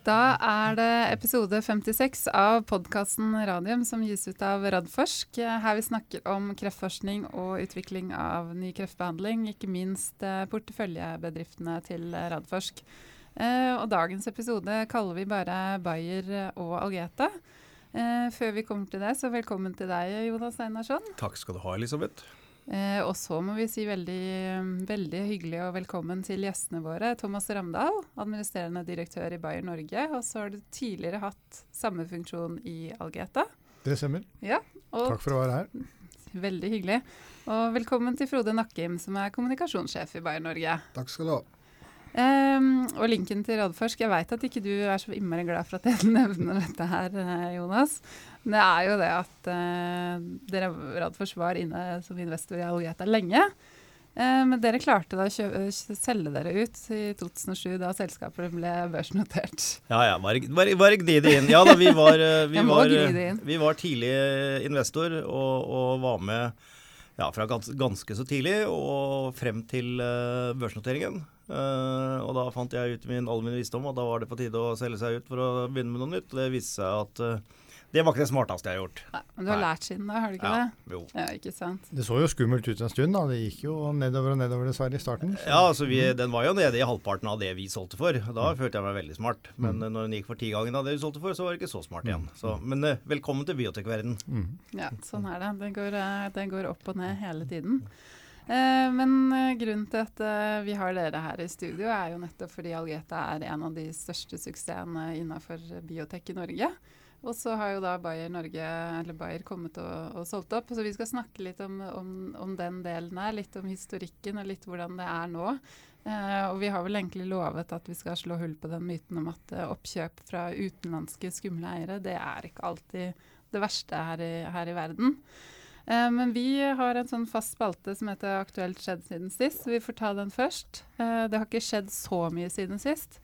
Da er det episode 56 av podkasten Radium som gis ut av Radforsk. Her vi snakker om kreftforskning og utvikling av ny kreftbehandling. Ikke minst eh, porteføljebedriftene til Radforsk. Eh, og dagens episode kaller vi bare Bayer og Algeta. Eh, før vi kommer til det, så velkommen til deg, Jonas Einarsson. Takk skal du ha, Elisabeth. Eh, og så må vi si veldig, veldig hyggelig og velkommen til gjestene våre. Thomas Ramdal, administrerende direktør i Bayer Norge. Og så har du tidligere hatt samme funksjon i Algeta. Det stemmer. Ja, Takk for å være her. Veldig hyggelig. Og velkommen til Frode Nakkim, som er kommunikasjonssjef i Bayer Norge. Takk skal du ha. Um, og linken til Rådforsk. Jeg veit at ikke du er så innmari glad for at jeg nevner dette her, eh, Jonas. Men det er jo det at uh, dere Radforsk var inne som investor i Algeta lenge. Uh, men dere klarte da å selge dere ut i 2007, da selskapet ble børsnotert. Ja ja, bare, bare, bare gni det inn. Ja da, vi var, vi var, vi var tidlig investor og, og var med ja, fra gans, ganske så tidlig og frem til uh, børsnoteringen. Uh, og da fant jeg ut min, all min visdom og da var det på tide å selge seg ut for å begynne med noe nytt. Det viste seg at uh, det var ikke det smarteste jeg har gjort. Nei, men du har Nei. lært siden da, har du ikke ja, det? Jo. Ja, ikke sant? Det så jo skummelt ut en stund. da. Det gikk jo nedover og nedover dessverre i starten. Så. Ja, altså vi, den var jo nede i halvparten av det vi solgte for. Da mm. følte jeg meg veldig smart. Men mm. når den gikk for ti ganger av det vi solgte for, så var det ikke så smart igjen. Mm. Så, men uh, velkommen til biotekverden. Mm. Ja, sånn er det. Den går, den går opp og ned hele tiden. Eh, men eh, grunnen til at eh, vi har dere her i studio, er jo nettopp fordi Algeta er en av de største suksessene innenfor biotek i Norge. Og så har jo da Bayer Norge, eller Bayer kommet og, og solgt opp. Så vi skal snakke litt om, om, om, den delen her. Litt om historikken og litt hvordan det er nå. Eh, og vi har vel egentlig lovet at vi skal slå hull på den myten om at oppkjøp fra utenlandske skumle eiere, det er ikke alltid det verste her i, her i verden. Eh, men vi har en sånn fast spalte som heter Aktuelt skjedd siden sist, vi får ta den først. Eh, det har ikke skjedd så mye siden sist.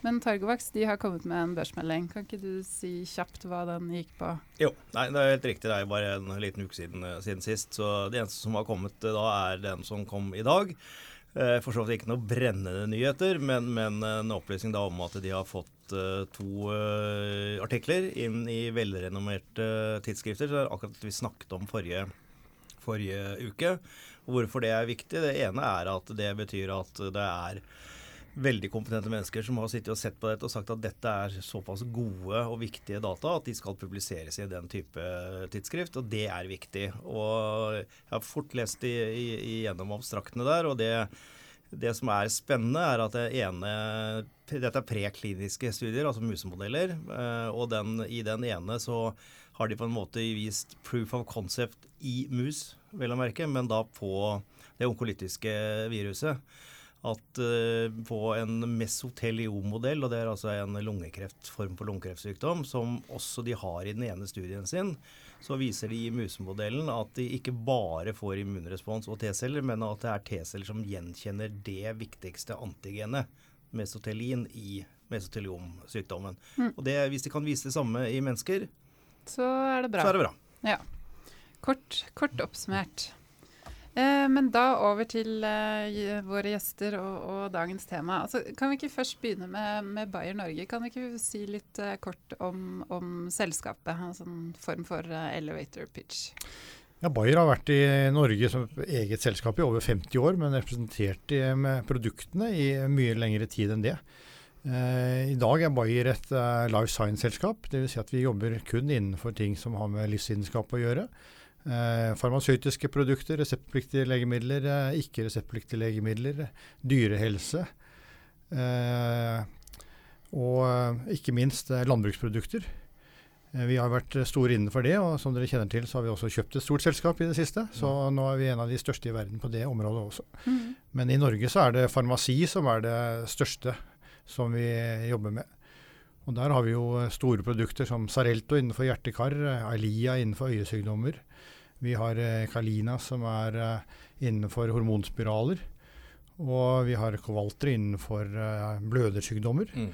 Men Targovax de har kommet med en børsmelding. Kan ikke du si kjapt hva den gikk på? Jo, nei, det er helt riktig. Det er bare en liten uke siden, eh, siden sist. Så det eneste som har kommet da, er den som kom i dag. For så vidt ikke noe brennende nyheter, men, men en opplysning da om at de har fått to artikler inn i velrenommerte tidsskrifter. Så det er akkurat det vi snakket om forrige, forrige uke. Hvorfor det er viktig? Det ene er at det betyr at det er veldig kompetente mennesker som har sittet og sett på dette og sagt at dette er såpass gode og viktige data at de skal publiseres i den type tidsskrift, og det er viktig. Og jeg har fort lest igjennom abstraktene der, og det det som er spennende, er at det ene Dette er prekliniske studier, altså musemodeller. Eh, og den, i den ene så har de på en måte vist proof of concept i mus, vel å merke, men da på det onkolytiske viruset. At på en mesoteliomodell, og det er altså en lungekreftform for lungekreftssykdom, som også de har i den ene studien sin, så viser de i musemodellen at de ikke bare får immunrespons og T-celler, men at det er T-celler som gjenkjenner det viktigste antigenet, mesotelin, i mesoteliomsykdommen. Mm. Og det, Hvis de kan vise det samme i mennesker, så er det bra. Så er det bra. Ja. Kort, kort oppsummert. Eh, men da over til eh, våre gjester og, og, dagens tema. Altså, kan vi ikke først begynne med, med Bayer Norge? Kan vi ikke si litt eh, kort om, om selskapet? En sånn form for eh, elevator pitch. Ja, Bayer har vært i Norge som eget selskap i over 50 år, men representert i, med produktene i mye lengre tid enn det. Eh, I dag er Bayer et life science-selskap. Dvs. Si at vi jobber kun innenfor ting som har med livsvitenskap å gjøre. Eh, farmasøytiske produkter, reseptpliktige legemidler, eh, ikke-reseptpliktige legemidler, dyrehelse. Eh, og eh, ikke minst landbruksprodukter. Vi har vært store innenfor det, og som dere kjenner til, så har vi også kjøpt et stort selskap i det siste. Så nå er vi en av de største i verden på det området også. Mm. Men i Norge så er det farmasi som er det største som vi jobber med. Og der har vi jo store produkter som Sarelto innenfor hjerte-kar, Alia innenfor øyesykdommer. Vi har eh, Kalina som er eh, innenfor hormonspiraler. Og vi har Kovalter innenfor eh, blødersykdommer. Mm.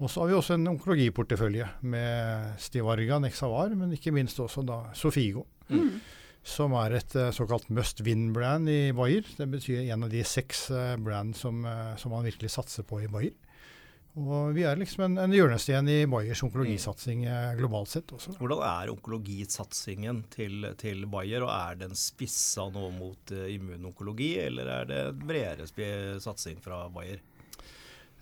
Og så har vi også en onkologiportefølje med Stivarga, Nexavar, men ikke minst også da Sofigo. Mm. Som er et såkalt must win-brand i Bayer. Det betyr en av de seks brand som, som, man virkelig satser på i Bayer. Og vi er liksom en, en hjørnesten i Bayers onkologisatsing eh, globalt sett også. Hvordan er onkologisatsingen til, til Bayer, og er den spissa nå mot uh, immunonkologi, eller er det bredere satsing fra Bayer?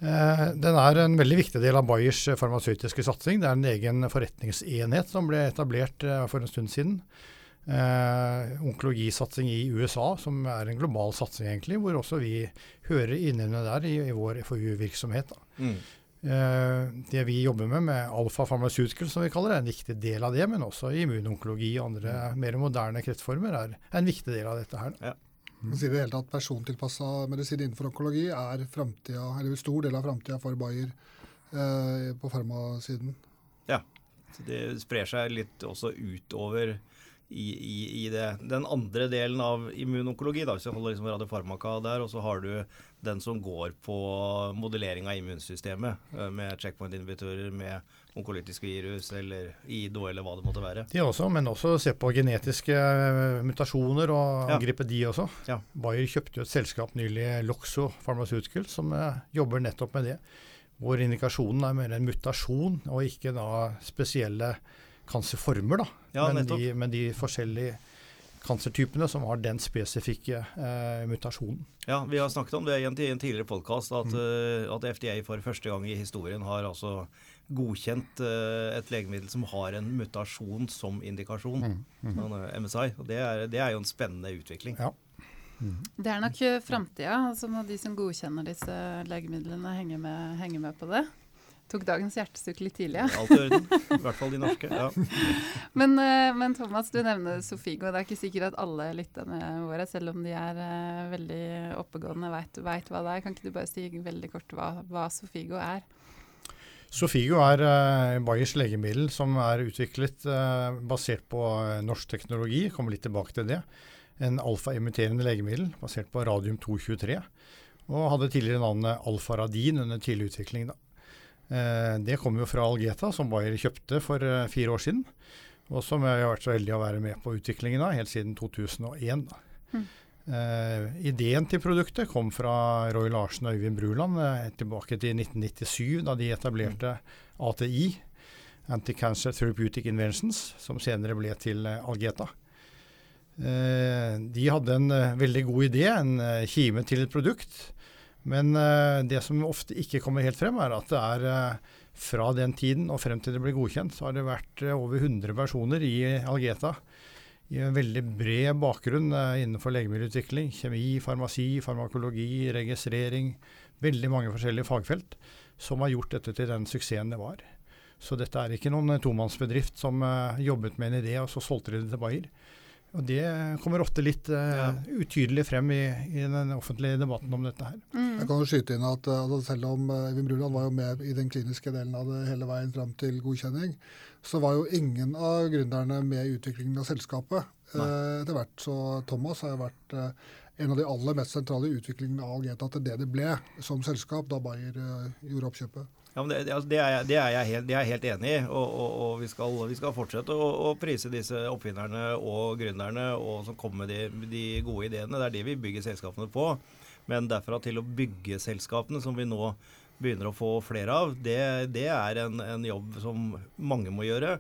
Eh, den er en veldig viktig del av Bayers farmasøytiske satsing. Det er en egen forretningsenhet som ble etablert eh, for en stund siden. Eh, onkologisatsing i USA, som er en global satsing, egentlig, hvor også vi hører innunder der i, i vår FoU-virksomhet. Mm. Eh, det vi jobber med, med Alfa Pharmaceutical, som vi kaller det, er en viktig del av det. Men også immunonkologi og andre mm. mer moderne kreftformer er, en viktig del av dette her. Ja. Man sier det hele tatt Persontilpassa medisin innenfor onkologi er fremtida, eller en stor del av framtida for Bayer eh, på farmasiden. Ja, Så det sprer seg litt også utover i, i, i det. Den andre delen av immunonkologi, da, hvis du holder liksom radiofarmaka der, og så har du den som går på modellering av immunsystemet eh, med checkpoint-invitører med onkolytiske virus eller IDO eller hva det måtte være. De også, men også se på genetiske eh, mutasjoner og ja. de også. Ja. Bayer kjøpte jo et selskap nylig, Loxo Pharmaceutical, som uh, jobber nettopp med det. Hvor indikasjonen er mer en mutasjon og ikke da spesielle kancerformer, da. Ja, men, de, men, de, forskjellige kancertypene som har den spesifikke eh, mutasjonen. Ja, Vi har snakket om det i en, en tidligere podkast, at, mm. uh, at, FDA for første gang i historien har altså godkjent uh, et legemiddel som har en mutasjon som indikasjon, mm. Mm. Sånn, MSI. og det er, det er, jo en spennende utvikling. Ja. Mm. Det er nok framtida. Altså når de som godkjenner disse legemidlene, henger med, henger med på det. Tok dagens hjertesukk litt tidlig, ja. Alt i orden. I hvert fall de norske. ja. men, uh, men, Thomas, du nevner Sofigo. Det er ikke sikkert at alle lytterne våre, selv om de er uh, veldig oppegående, veit hva det er. Kan ikke du bare si veldig kort hva, hva Sofigo er? Sofigo er uh, Bayers legemiddel som er utviklet basert på norsk teknologi. Kommer litt tilbake til det. En alfa-imiterende legemiddel basert på radium 223. Og hadde tidligere navnet Alfaradin under tidlig utvikling. da. Eh, det kommer jo fra Algeta, som Bayer kjøpte for eh, fire år siden. Og som jeg har vært så heldig å være med på utviklingen av helt siden 2001. Mm. Uh, ideen til produktet kom fra Roy Larsen og Øyvind Bruland uh, tilbake til 1997, da de etablerte ATI, Anti-Cancer Therapeutic Inventions, som senere ble til uh, Algeta. de hadde en veldig god idé, en kime til et produkt, men uh, det som ofte ikke kommer helt frem, er at det er uh, fra den tiden og frem til det ble godkjent, så har det vært uh, over 100 personer i Algeta. I en veldig bred bakgrunn innenfor legemiddelutvikling. Kjemi, farmasi, farmakologi, registrering. Veldig mange forskjellige fagfelt som har gjort dette til den suksessen det var. Så dette er ikke noen tomannsbedrift som jobbet med en idé, og så solgte de det til Bayer. Og det kommer ofte litt uh, utydelig frem i, i, den offentlige debatten om dette her. Mm. Jeg kan jo skyte inn at altså, Selv om Evin uh, Bruland var jo med i den kliniske delen av det hele veien fram til godkjenning, så var jo ingen av gründerne med i utviklingen av selskapet uh, etter hvert. Så Thomas har jo vært en av de aller mest sentrale i utviklingen av Algeta til det det ble som selskap da Bayer gjorde oppkjøpet. Ja, men det, altså, det, er, jeg, det, er jeg helt, det, er, jeg, helt, enig i. Og, og, og vi, skal, vi, skal, fortsette å, å, prise disse oppfinnerne og gründerne og som kommer med de, de, gode ideene. Det er det vi bygger selskapene på. Men derfra til å bygge selskapene, som vi nå begynner å få flere av, det, er en, en, jobb som mange må gjøre.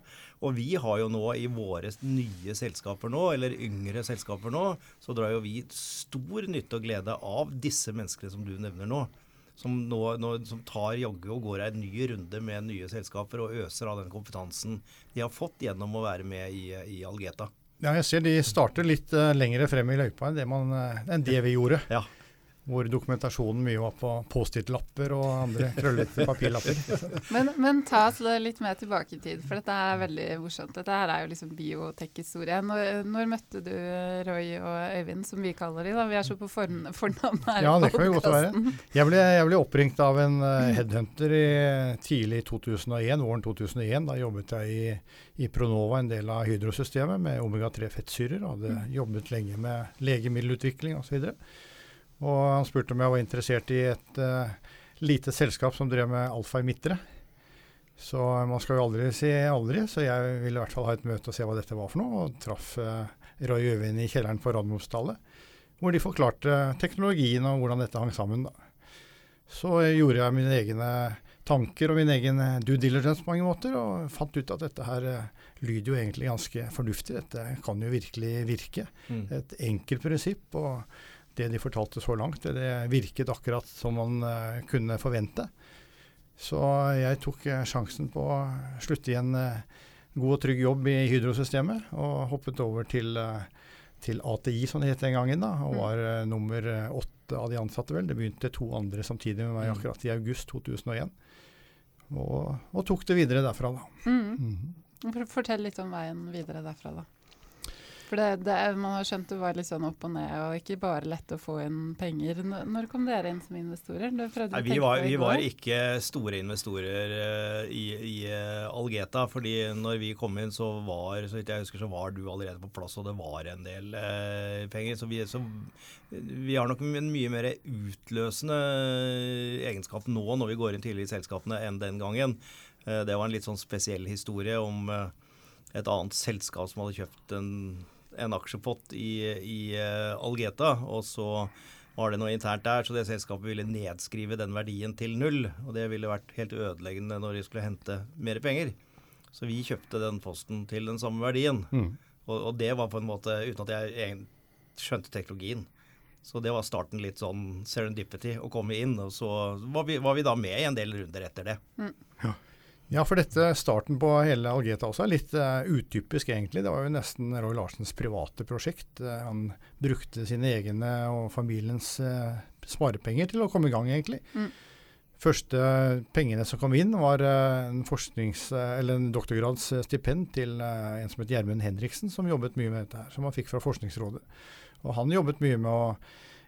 Og vi har jo nå i våre nye selskaper nå, eller yngre selskaper nå, så drar jo vi stor nytte og glede av disse menneskene som du nevner nå som, nå, nå, som tar jaggu og går en ny runde med nye selskaper og øser av den kompetansen de har fått gjennom å være med i, i Algeta. Ja, jeg ser de starter litt uh, lengre frem i løypa enn det, man, uh, enn det vi gjorde. Ja hvor dokumentasjonen mye var på Post-It-lapper og andre krøllete papirlapper. men, men, ta oss litt mer tilbake i tid, for dette er veldig morsomt. Dette her er jo liksom biotek-historie. Når, når, møtte du Roy og Øyvind, som vi kaller de? da? Vi er så på fornavn her. Ja, det kan jo godt være. Jeg ble, jeg ble, oppringt av en uh, headhunter i tidlig 2001, våren 2001. Da jobbet jeg i, i Pronova, en del av hydrosystemet, med omega-3 fettsyrer. Hadde mm. jobbet lenge med legemiddelutvikling osv. Og han spurte om jeg var interessert i et uh, lite selskap som drev med alfa-emittere. Så man skal jo aldri si aldri, så jeg ville i hvert fall ha et møte og se hva dette var for noe. Og traff uh, Roy Øvind i kjelleren på Radiumhospitalet, hvor de forklarte teknologien og hvordan dette hang sammen. Da. Så gjorde jeg mine egne tanker og min egen eh, due diligence på mange måter, og fant ut at dette her uh, lyder jo egentlig ganske fornuftig. Dette kan jo virkelig virke. Mm. Et enkelt prinsipp. og det de fortalte så langt, det virket akkurat som man uh, kunne forvente. Så jeg tok uh, sjansen på å slutte i en uh, god og trygg jobb i Hydro-systemet, og hoppet over til, til, ATI, som det het den gangen, da, og mm. var nummer åtte av de ansatte, vel. Det begynte to andre samtidig med meg mm. akkurat i august 2001. Og, og tok det videre derfra, da. Mm. Mm. Fortell litt om veien videre derfra, da. For det, det, man har skjønt det var litt sånn opp og ned, og ikke bare lett å få inn penger. Når kom dere inn som investorer? Nei, vi, var, vi var, ikke store investorer uh, i, i uh, Algeta. fordi når vi kom inn, så var så jeg husker, så var du allerede på plass, og det var en del uh, penger. Så vi, så vi, har nok en mye mer utløsende egenskap nå når vi går inn tidlig i selskapene, enn den gangen. det var en litt sånn spesiell historie om et annet selskap som hadde kjøpt en en aksjepott i, i uh, Algeta. Og så var det noe internt der, så det selskapet ville nedskrive den verdien til null. Og det ville vært helt ødeleggende når de skulle hente mer penger. Så vi kjøpte den posten til den samme verdien. Mm. Og, og, det var på en måte uten at jeg skjønte teknologien. Så det var starten litt sånn serendipity å komme inn. Og så var vi, var vi da med i en del runder etter det. Mm. Ja. Ja, for dette starten på hele Algeta også er litt uh, utypisk, egentlig. Det var jo nesten Roy Larsens private prosjekt. Uh, han brukte sine egne og familiens uh, sparepenger til å komme i gang, egentlig. Mm. Første pengene som kom inn, var en, forsknings, eller en doktorgradsstipend til en som het Gjermund Henriksen, som jobbet mye med dette her, som han fikk fra Forskningsrådet. Og han jobbet mye med å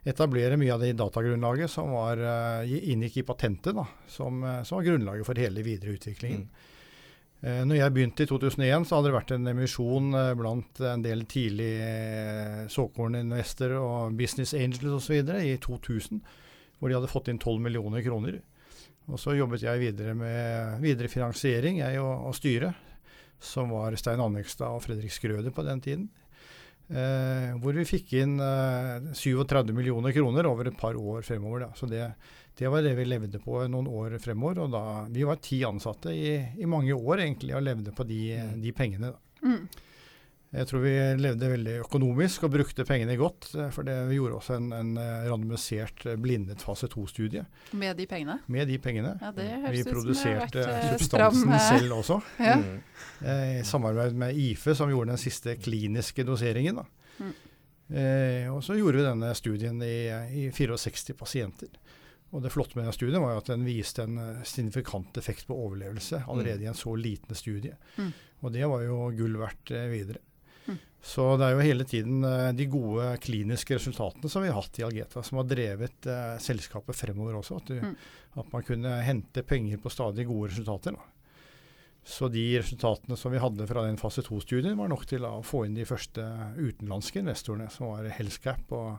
etablere mye av det datagrunnlaget som var, uh, inngikk i patentet, da, som, uh, som, var grunnlaget for hele videre utviklingen. Mm. Uh, når jeg begynte i 2001, så hadde det vært en emisjon blant en del tidlig såkorninvestorer og business angels osv. i 2000, hvor de hadde fått inn 12 millioner kroner. Og så jobbet jeg videre med videre finansiering, jeg og, og styret, som var Stein Annekstad og Fredrik Skrøder på den tiden. Eh, hvor vi fikk inn eh, 37 millioner kroner over et par år fremover. Da. Så det, det, var det vi levde på noen år fremover. Og da, vi var ti ansatte i, i mange år egentlig og levde på de, mm. de pengene. Mm. Jeg tror vi levde veldig økonomisk og brukte pengene godt. Eh, for det, vi gjorde også en, en eh, randomisert eh, blindet fase to-studie. Med de pengene? Med de pengene. Ja, det høres vi ut produserte som substansen stram, selv også. Ja. Mm. I samarbeid med IFE, som gjorde den siste kliniske doseringen. Mm. Eh, og så gjorde vi denne studien i, i 64 pasienter. Og Det flotte med den studien var at den viste en signifikant effekt på overlevelse allerede mm. i en så liten studie. Mm. Og det var jo gull verdt videre. Så det er jo hele tiden uh, de gode kliniske resultatene som vi har hatt i Algeta, som har drevet eh, selskapet fremover også. At, du, mm. at, man kunne hente penger på stadig gode resultater. Da. Så de resultatene som vi hadde fra den fase 2-studien, var nok til å få inn de første utenlandske investorene, som var Hellscap og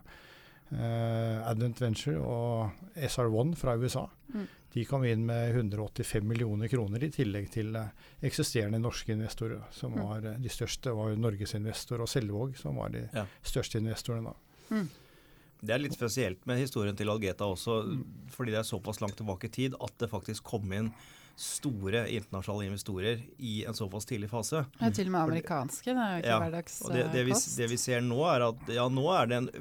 eh, Advent Venture og SR1 fra USA. Mm. De kom inn med 185 millioner kroner i tillegg til eh, eksisterende norske investorer. som mm. var eh, De største var Norgesinvestor og Selvåg, som var de ja. største investorene da. Mm. Det er litt spesielt med historien til Algeta også, mm. fordi det er såpass langt tilbake i tid at det faktisk kom inn store internasjonale investorer i en såpass tidlig fase. Ja, til og med amerikanske. Det er jo ikke ja, hverdagskost. Det, det, det, vi ser nå, er at ja, nå er det en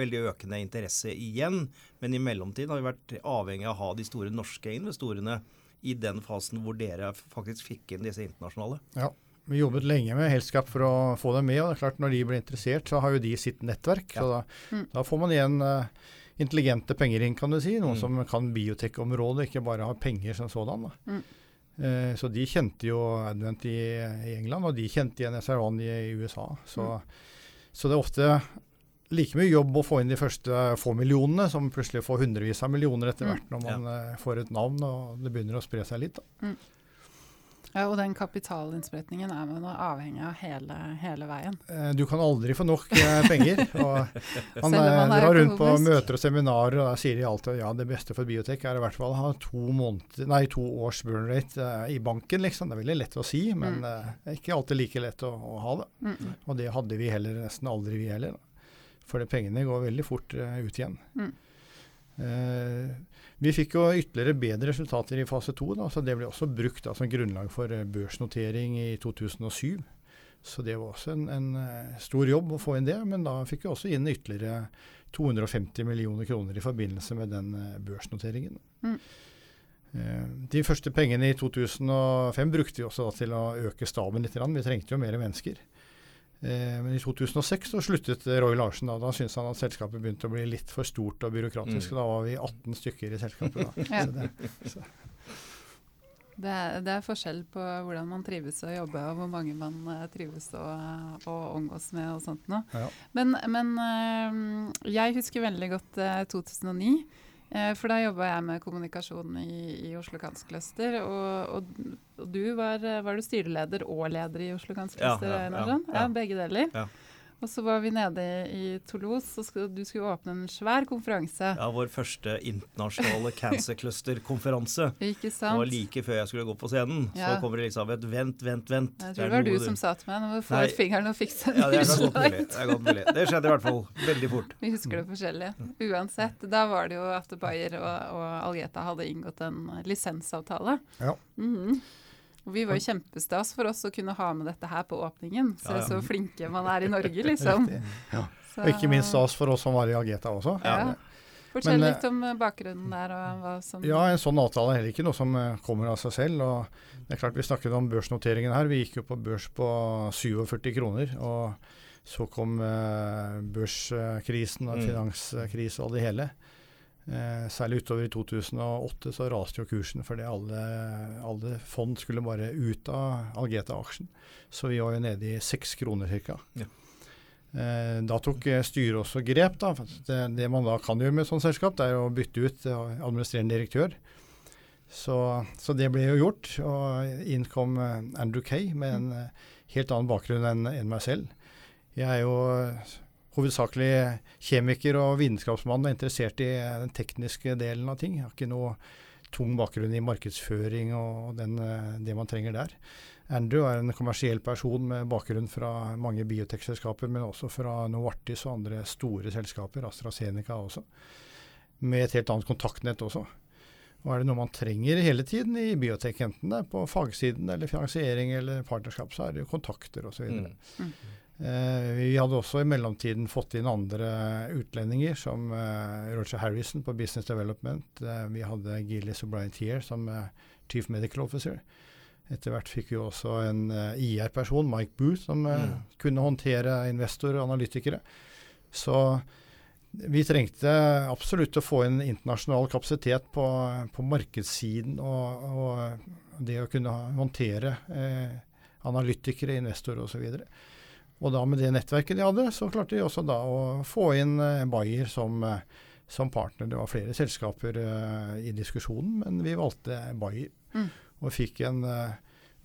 veldig økende interesse igjen. Men i mellomtiden har vi vært avhengig av å ha de store norske investorene i den fasen hvor dere faktisk fikk inn disse internasjonale. Ja. Vi jobbet lenge med Helskap for å få dem med. og det er klart Når de blir interessert, så har jo de sitt nettverk. Ja. så da, mm. da, får man igjen uh, intelligente penger inn, kan du si. Noen mm. som kan biotech-området, ikke bare har penger som sådan. Mm. Eh, så de kjente jo Advent i, i, England, og de kjente igjen SR1 i, i USA. Så, mm. så, det er ofte like mye jobb å få inn de første få millionene, som plutselig får hundrevis av millioner etter mm. hvert når man ja. Eh, får et navn og det begynner å spre seg litt. Da. Mm. Ja, Og den kapitalinnsprøytningen er man avhengig av hele, hele, veien. Eh, du kan aldri få nok eh, penger. og Man, man eh, drar rundt på møter og seminarer, og sier de alltid ja, det beste for biotek er i hvert fall å ha to, måneder, nei, to års burn rate i banken. liksom. Det er veldig lett å si, men mm. er ikke alltid like lett å, å ha det. Mm. Og det hadde vi heller nesten aldri, vi heller. For pengene går veldig fort ut igjen. Mm. Eh, vi fikk jo ytterligere bedre resultater i fase to, så det ble også brukt da, som grunnlag for eh, børsnotering i 2007. Så det var også en, en, eh, stor jobb å få inn det, men da fikk vi også inn ytterligere 250 millioner kroner i forbindelse med den børsnoteringen. Mm. De første pengene i 2005 brukte vi også til å øke staben litt. Vi trengte jo mer mennesker. Eh, men i 2006 så sluttet Roy Larsen. Da, da syntes han at selskapet begynte å bli litt for stort og byråkratisk. Mm. Da var vi 18 stykker i selskapet. ja. det, det, er, det, er, forskjell på hvordan man trives å jobbe, og hvor mange man uh, trives å, å, omgås med og sånt noe. Ja. Men, men uh, jeg husker veldig godt uh, 2009. Eh, for da jobba jeg med kommunikasjon i, i Oslo Cancer Cluster. Og, og, og, du var, var, du styreleder og leder i Oslo Cancer Cluster? Ja, ja, ja, ja, begge deler. Og så var vi nede i Toulouse, og du skulle åpne en svær konferanse. Ja, vår første internasjonale Cancer Cluster-konferanse. Ikke sant? Og like før jeg skulle gå på scenen, ja. så kommer Elisabeth vent, vent, vent. Jeg tror det, var du som sa til meg nå må du få ut fingeren og fikse en ja, det, er godt mulig. det er godt mulig. Det skjedde i hvert fall veldig fort. Vi husker det forskjellig. Uansett, da var det jo at Bayer og, og Algeta hadde inngått en lisensavtale. Ja. Mm -hmm. Og vi var jo kjempestas for oss å kunne ha med dette her på åpningen. Se ja, ja. så flinke man er i Norge, liksom. ja. Og ikke minst stas for oss som var i Ageta også. Ja. Fortell Men, litt om eh, bakgrunnen der. og hva som... Ja, En sånn avtale er heller ikke noe som eh, kommer av seg selv. og det er klart Vi snakket om børsnoteringen her. Vi gikk jo på børs på 47 kroner. og Så kom børskrisen og mm. finanskrise og det hele. Eh, særlig utover i 2008 så raste jo kursen fordi alle, alle fond skulle bare ut av Algeta-aksjen. Så vi var jo nede i seks kroner ca. Ja. Eh, da tok styret også grep. da, det, det, man da kan gjøre med et sånt selskap, det er å bytte ut administrerende direktør. Så, så, det ble jo gjort. Og inn kom Andrew Kay med en eh, helt annen bakgrunn enn, enn meg selv. Jeg er jo hovedsakelig kjemiker og vitenskapsmann og er interessert i den tekniske delen av ting. Jeg har ikke noe tung bakgrunn i markedsføring og den, det man trenger der. Andrew er en kommersiell person med bakgrunn fra mange biotekselskaper, men også fra Novartis og andre store selskaper, AstraZeneca også. Med et helt annet kontaktnett også. Og er det noe man trenger hele tiden i biotek, enten det er på fagsiden eller finansiering eller partnerskap, så er det jo kontakter osv. Mm. mm. Eh, vi hadde også i mellomtiden fått inn andre utlendinger, som eh, Roger Harrison på Business Development. Eh, vi hadde Gillis O'Brien Tier som Chief Medical Officer. Etter hvert fikk vi også en IR-person, Mike Booth, som mm. kunne håndtere investorer og analytikere. Så vi trengte absolutt å få en internasjonal kapasitet på, på markedssiden og, og, det å kunne håndtere eh, analytikere, investorer osv. Og da med det nettverket de hadde, så klarte de også da å få inn uh, Bayer som, uh, som, partner. Det var flere selskaper uh, i diskusjonen, men vi valgte Bayer. Mm. Og fikk en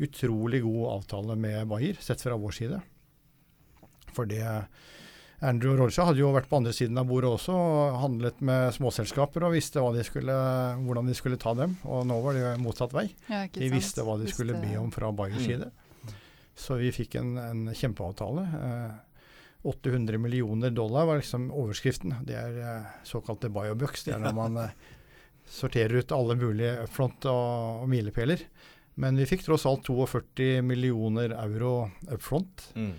utrolig god avtale med Bayer, sett fra vår side. For det Andrew og hadde jo vært på andre siden av bordet også og handlet med småselskaper og visste de skulle, hvordan de skulle ta dem. Og nå var det motsatt vei. Ja, de visste hva de skulle be om fra Bayers mm. side. Så vi fikk en, en kjempeavtale. Eh, 800 millioner dollar var liksom overskriften. Det er eh, såkalte biobucks. Det er når man eh, sorterer ut alle mulige upfront og, og milepæler. Men vi fikk tross alt 42 millioner euro upfront. Mm.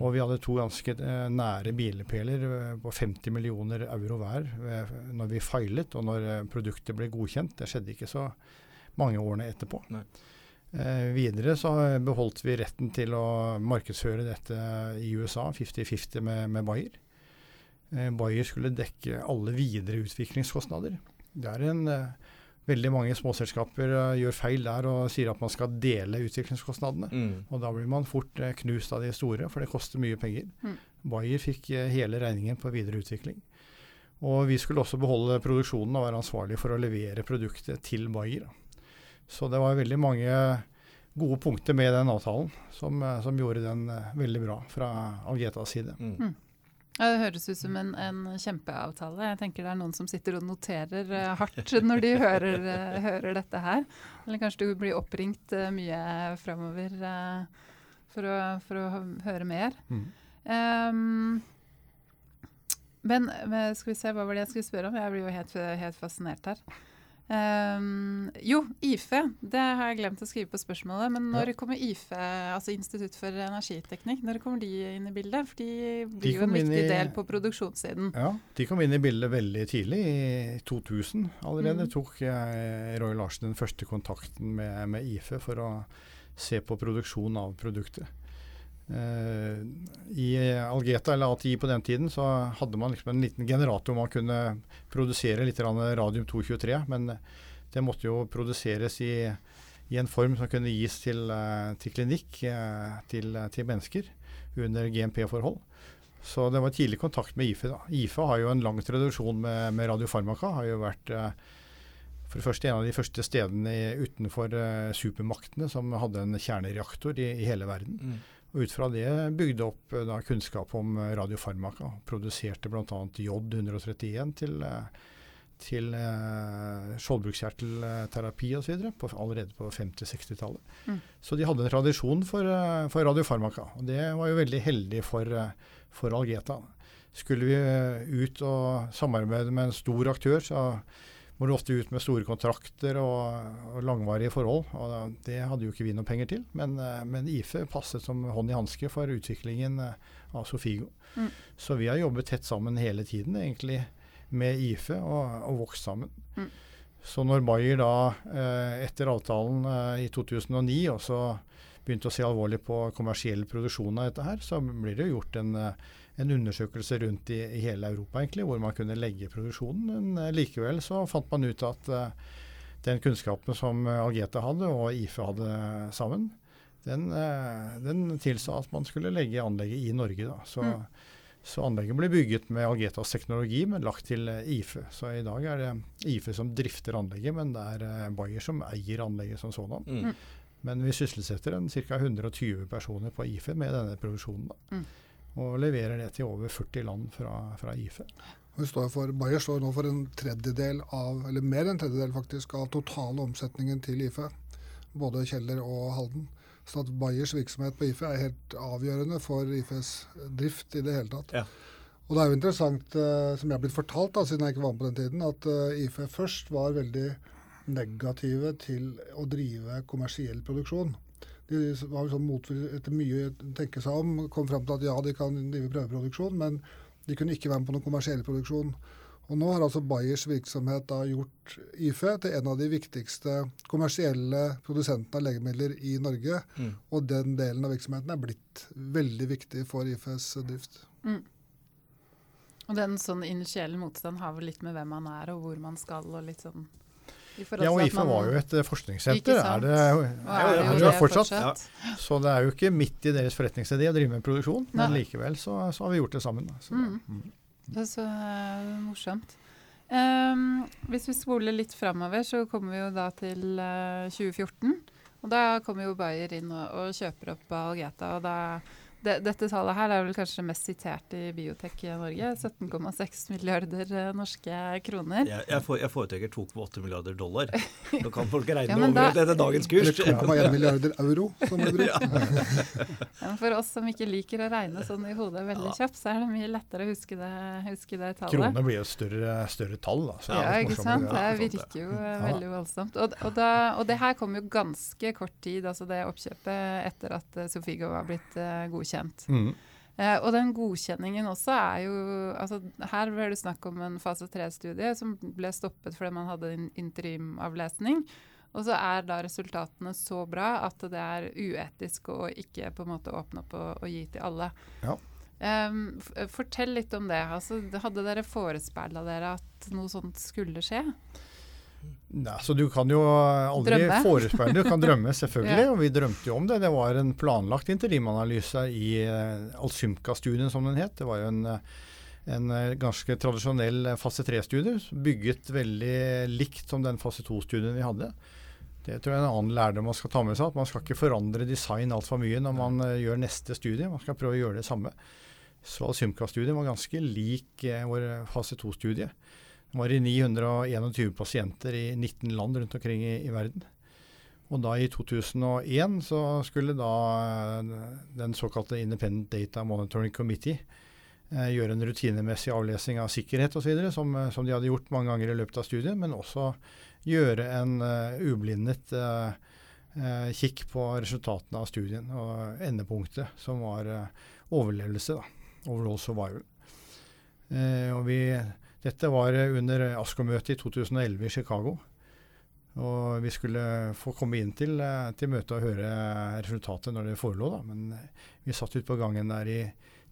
Og vi hadde to ganske eh, nære milepæler eh, på 50 millioner euro hver eh, når vi feilet og når produktet ble godkjent. Det skjedde ikke så mange årene etterpå. Nei. Eh, videre så beholdt vi retten til å markedsføre dette i USA, 50-50 med, med, Bayer. Eh, Bayer skulle dekke alle videre utviklingskostnader. Det er en eh, Veldig mange småselskaper gjør feil der og sier at man skal dele utviklingskostnadene. Mm. Og da blir man fort knust av de store, for det koster mye penger. Mm. Bayer fikk hele regningen på videre utvikling. Og vi skulle også beholde produksjonen og være ansvarlig for å levere produktet til Bayer. Så det var veldig mange gode punkter med den avtalen som, eh, som gjorde den eh, veldig bra fra Algetas side. Mm. Mm. Ja, det høres ut som en, en, kjempeavtale. Jeg tenker det er noen som sitter og noterer uh, hardt når de hører, hører, dette her. Eller kanskje du blir oppringt mye framover for, for, å høre mer. Mm. Um, Men, men skal vi se, hva var det jeg skulle spørre om? Jeg blir jo helt, helt fascinert her. Um, jo, IFE. Det har jeg glemt å skrive på spørsmålet. Men når ja. kommer IFE, altså Institutt for energiteknikk, når kommer de inn i bildet? For de blir de jo en viktig i, del på produksjonssiden. Ja, de kom inn i bildet veldig tidlig, i 2000 allerede. Mm. tok jeg, Roy Larsen den første kontakten med, med IFE for å se på produksjon av produktet. Uh, I Algeta eller ATI på den tiden så hadde man liksom en liten generator man kunne produsere litt radium 223, men det måtte jo produseres i, i en form som kunne gis til, uh, til klinikk, uh, til, til, mennesker under GMP-forhold. Så det var tidlig kontakt med IFE. da. IFE har jo en lang tradisjon med, med radiofarmaka. Har jo vært for det første en av de første stedene utenfor supermaktene som hadde en kjernereaktor i, i hele verden. Mm. Og Ut fra det bygde opp eh, da, kunnskap om eh, radiofarmaka. Produserte bl.a. J131 til, eh, til eh, skjoldbruskkjertelterapi osv. allerede på 50-60-tallet. Mm. Så de hadde en tradisjon for, for radiofarmaka. Og det var jo veldig heldig for, for Algeta. Skulle vi ut og samarbeide med en stor aktør, så må du ofte ut med store kontrakter og, og langvarige forhold. og Det hadde jo ikke vi noe penger til. Men, eh, men IFE passet som hånd i hanske for utviklingen eh, av Sofigo. Mm. Så vi har jobbet tett sammen hele tiden egentlig med IFE og, og vokst sammen. Mm. Så når Bayer da, eh, etter avtalen i 2009 også begynte å se alvorlig på kommersiell produksjon av dette her, så blir det gjort en en undersøkelse rundt i, i, hele Europa egentlig, hvor man kunne legge produksjonen. Men uh, likevel så fant man ut at uh, den kunnskapen som Algeta hadde og IFE hadde sammen, den, uh, den, tilsa at man skulle legge anlegget i Norge. Da. Så, mm. så anlegget ble bygget med Algetas teknologi, men lagt til IFE. Så i dag er det IFE som drifter anlegget, men det er Bayer som eier anlegget som sådan. Mm. Men vi sysselsetter ca. 120 personer på IFE med denne produksjonen. da. Mm og leverer det til over 40 land fra, fra IFE. Står for, Bayer står nå for en tredjedel av, eller mer enn en tredjedel faktisk, av totale omsetningen til IFE. Både Kjeller og Halden. Så at Bayers virksomhet på IFE er helt avgjørende for IFEs drift i det hele tatt. Ja. Og det er jo interessant, uh, som jeg har blitt fortalt, da, siden jeg ikke var med på den tiden, at uh, IFE først var veldig negative til å drive kommersiell produksjon. De var sånn motvillig etter mye å tenke seg om, kom fram til at ja, de kan drive prøveproduksjon, men de kunne ikke være med på noen kommersiell produksjon. Og Nå har altså Bayers virksomhet da gjort IFE til en av de viktigste kommersielle produsentene av legemidler i Norge. Mm. Og den delen av virksomheten er blitt veldig viktig for IFEs drift. Mm. Og den sånn initielle motstand har vel litt med hvem man er og hvor man skal og litt sånn ja, og IFE var jo et eh, forskningssenter. Er det, er det, er det fortsatt. fortsatt. Ja. Så det er jo ikke midt i deres forretningsidé å drive med produksjon, Nei. men likevel så, så, har vi gjort det sammen. Så, mm. Mm. Det er så uh, morsomt. Um, hvis vi spoler litt framover, så kommer vi jo da til uh, eh, 2014. Og da kommer jo Bayer inn og, og kjøper opp Algeta. og da det, dette tallet her er vel kanskje mest sitert i biotek i Norge. 17,6 milliarder eh, norske kroner. Jeg, jeg, for, jeg foretrekker 2,8 milliarder dollar. Da kan folk regne ja, over da, denne dagens kurs. Eller 2,1 milliarder euro, som er brukt. Ja. for oss som ikke liker å regne sånn i hodet veldig kjapt, så er det mye lettere å huske det, huske det tallet. Kroner blir jo større, større tall. Da, ja, ikke sant. Det virker jo ja. veldig voldsomt. Og, og, da, og, det her kom jo ganske kort tid, altså det oppkjøpet etter at Sofigo var blitt uh, godkjent godkjent. Mm. Eh, og den godkjenningen også er jo altså Her ble det snakk om en fase 3-studie som ble stoppet fordi man hadde en interimavlesning. Og så er da resultatene så bra at det er uetisk å ikke på en måte åpne opp og, og gi til alle. Ja. Um, fortell litt om det. Altså, hadde dere forespeila dere at noe sånt skulle skje? Nei, så Du kan jo aldri forespeile, du kan drømme selvfølgelig, ja. og vi drømte jo om det. Det var en planlagt interimanalyse i uh, Alsymka-studien, som den het. Det var jo en, eh, en uh, ganske tradisjonell fase 3-studie, bygget veldig likt som den fase 2-studien vi hadde. Det tror jeg er en annen lærdom man skal ta med seg. at Man skal ikke forandre design altfor mye når man uh, gjør neste studie. Man skal prøve å gjøre det samme. Så Alsymka-studien var ganske lik vår fase 2-studie. Var i 921 pasienter i 19 land rundt omkring i, i, verden. Og da i 2001 så skulle da eh, den såkalte Independent Data Monitoring Committee eh, gjøre en rutinemessig avlesing av sikkerhet osv., som, eh, som de hadde gjort mange ganger i løpet av studiet, men også gjøre en uh, ublindet uh, kikk på resultatene av studien og endepunktet, som var overlevelse. da, Overall survival. og vi, dette var under ASKO-møtet i 2011 i Chicago. Og vi skulle få komme inn til, til møtet og høre resultatet når det forelå. da, Men vi satt ute på gangen der i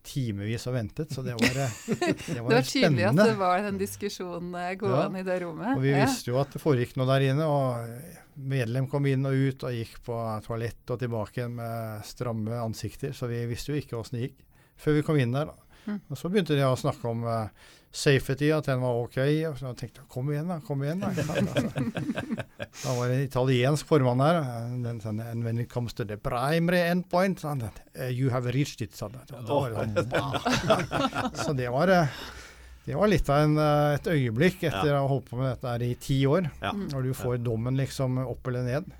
timevis og ventet, så det var, det var, det var tydelig at det var en diskusjon gående ja. i det rommet. Og vi ja. visste jo at det foregikk noe der inne. og Medlem kom inn og ut og gikk på toalett og tilbake igjen med stramme ansikter, så vi visste jo ikke åssen det gikk før vi kom inn der. da. Mm. Og Så begynte de å snakke om uh, safety, at den var OK. Og så tenkte jeg kom igjen, da. Kom igjen, da. da var det en italiensk formann der. Den sa And when it comes to the primary endpoint, sånn, uh, you have reached it, sa han. Sånn, så det var, uh, det var litt av en, et øyeblikk etter ja. å ha holdt på med dette her i ti år. Ja. Når du får dommen liksom opp eller ned.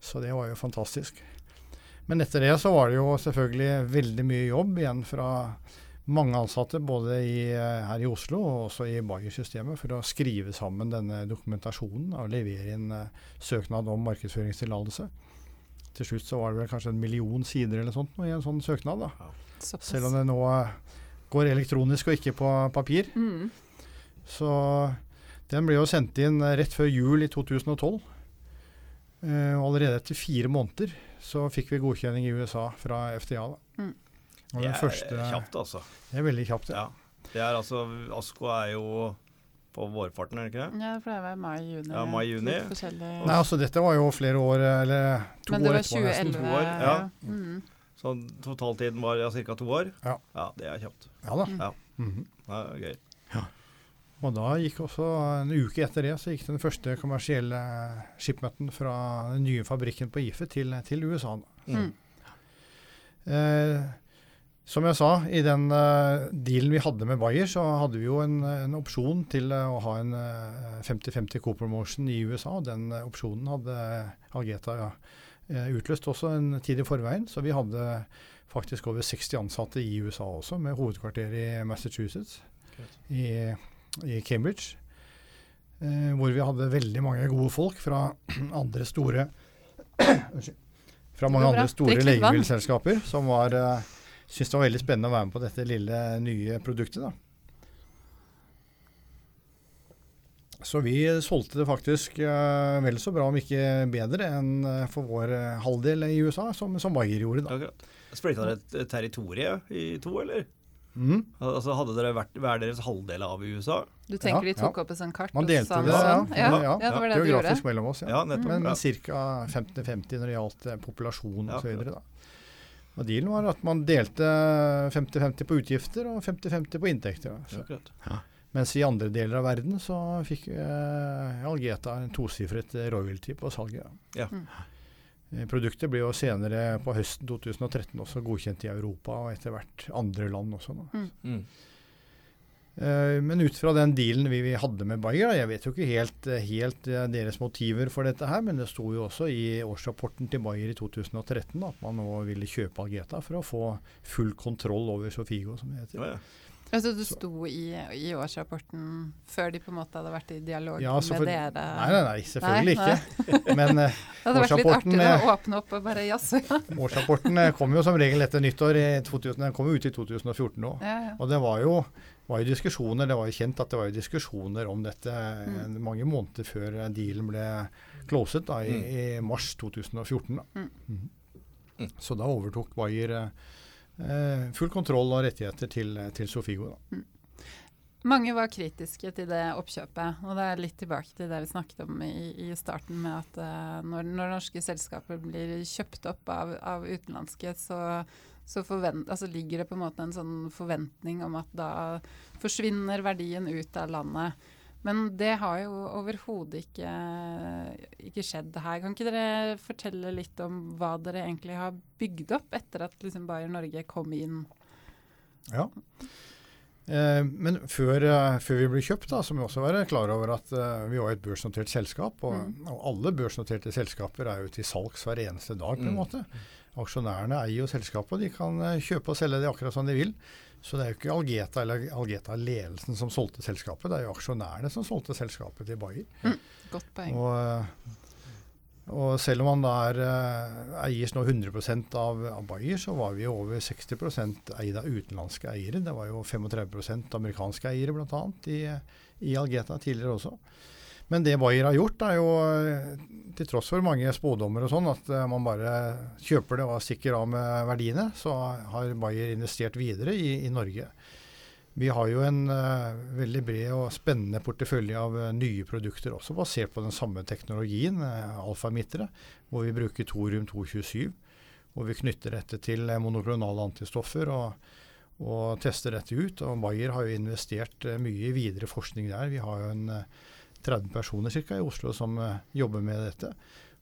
Så det var jo fantastisk. Men etter det så var det jo selvfølgelig veldig mye jobb igjen fra mange ansatte både i, eh, her i Oslo og også i Bayer-systemet for å skrive sammen denne dokumentasjonen og levere inn uh, søknad om markedsføringstillatelse. Til slutt så var det vel kanskje en million sider eller sånt i en sånn søknad. da. Ja. Selv om det nå uh, går elektronisk og ikke på papir. Mm. Så den ble jo sendt inn rett før jul i 2012. Og allerede etter fire måneder så fikk vi godkjenning i USA fra FDA. da. Og det er første, kjapt, altså. Det er veldig kjapt, ja. ja. Det er altså, Asko er jo på vårparten, er det ikke det? Ja, for det var mai-juni. Ja, mai-juni. Nei, altså dette var jo flere år, eller to Men det var 2011. År, ja. Mm. Så totaltiden var ja, ca. to år? Ja. ja. Det er kjapt. Ja da. Ja. Mm -hmm. Det er gøy. Ja. Og da gikk også en uke etter det så gikk den første kommersielle skipmøten fra den nye fabrikken på IFE til, til USA. Mm. Eh, som jeg sa, i den uh, dealen vi hadde med Bayer, så hadde vi jo en, en opsjon til uh, å ha en 50-50 uh, co-promotion i USA. Den opsjonen hadde Algeta ja, utløst også en tid i forveien. Så vi hadde faktisk over 60 ansatte i USA også, med hovedkvarter i Massachusetts. I i Cambridge. Eh, hvor vi hadde veldig mange gode folk fra andre store Fra mange andre store legemiddelselskaper som var syntes det var veldig spennende å være med på dette lille, nye produktet. da. Så vi solgte det faktisk uh, vel så bra, om ikke bedre, enn uh, for vår uh, halvdel i USA, som, som Bayer gjorde. da. Splitta dere et territorium i to, eller? Mm. Altså Hadde dere vært hver deres halvdel av USA? Du tenker ja, de tok ja. opp et sånt kart? Man delte det, ja. Sånn? ja. ja, det var det Geografisk mellom oss, ja. nettopp, Men, men ca. 50-50 når det gjaldt populasjon osv. Og, og dealen var at man delte 50-50 på utgifter og 50-50 på inntekter. Så. Mens i andre deler av verden så fikk eh, Algeta en tosifret royalty på salget. Ja. Mm. Eh, produktet ble jo senere på høsten 2013 også godkjent i Europa og etter hvert andre land også. Mm. Mm. Uh, men ut fra den dealen vi, vi hadde med Bayer, jeg vet jo ikke helt, eh, helt uh, deres motiver for dette her, men det sto jo også i årsrapporten til Bayer i 2013 at man nå ville kjøpe Algeta for å få full kontroll over Sofigo, som det heter. Ja, ja. Altså det sto i, i, årsrapporten før de på en måte hadde vært i dialog ja, for, med dere? Nei, nei, nei selvfølgelig nei, ikke. Men uh, Det hadde vært litt artig å åpne opp og bare jazze. årsrapporten kom jo som regel etter nyttår. i 2000, Den kom jo ut i 2014 òg. Ja, ja. Og det var jo, var jo, diskusjoner, det var jo kjent at det var jo diskusjoner om dette mm. mange måneder før dealen ble closet da, i, mm. i mars 2014. Da. Mm. Mm. Så da overtok Bayer eh, full kontroll og rettigheter til, til Sofigo. Mm. Mange var kritiske til det oppkjøpet. og Det er litt tilbake til det vi snakket om i, i starten, med at uh, når, når, norske selskaper blir kjøpt opp av, av utenlandske, så, så forvent, altså ligger det på en måte en sånn forventning om at da forsvinner verdien ut av landet. Men det har jo overhodet ikke, ikke, skjedd her. Kan ikke dere fortelle litt om hva dere egentlig har bygd opp etter at liksom Bayer Norge kom inn? Ja. Eh, men før, uh, før, vi ble kjøpt, da, så må vi også være klar over at uh, vi var et børsnotert selskap. Og, mm. og, alle børsnoterte selskaper er jo til salgs hver eneste dag. på en mm. Aksjonærene eier jo selskapet, og de kan uh, kjøpe og selge det akkurat som de vil. Så det er jo ikke Algeta eller Algeta-ledelsen som solgte selskapet, det er jo aksjonærene som solgte selskapet til Bayer. Mm, godt poeng. Og, og selv om man da er, eh, eies nå 100 av, av Bayer, så var vi jo over 60 eid av utenlandske eiere. Det var jo 35% amerikanske eiere bl.a. I, i Algeta tidligere også. Men det Bayer har gjort, er jo, eh, til tross for mange spådommer og sånn, at eh, man bare kjøper det og stikker av med verdiene, så har Bayer investert videre i, i Norge. Vi har jo en uh, veldig bred og spennende portefølje av uh, nye produkter også, basert på den samme teknologien, uh, alfamittere, hvor vi bruker thorium 227. Hvor vi knytter dette til monoklonale antistoffer og, og, tester dette ut. Og Bayer har jo investert mye i videre forskning der. Vi har jo en 30 personer cirka, i Oslo som jobber med dette.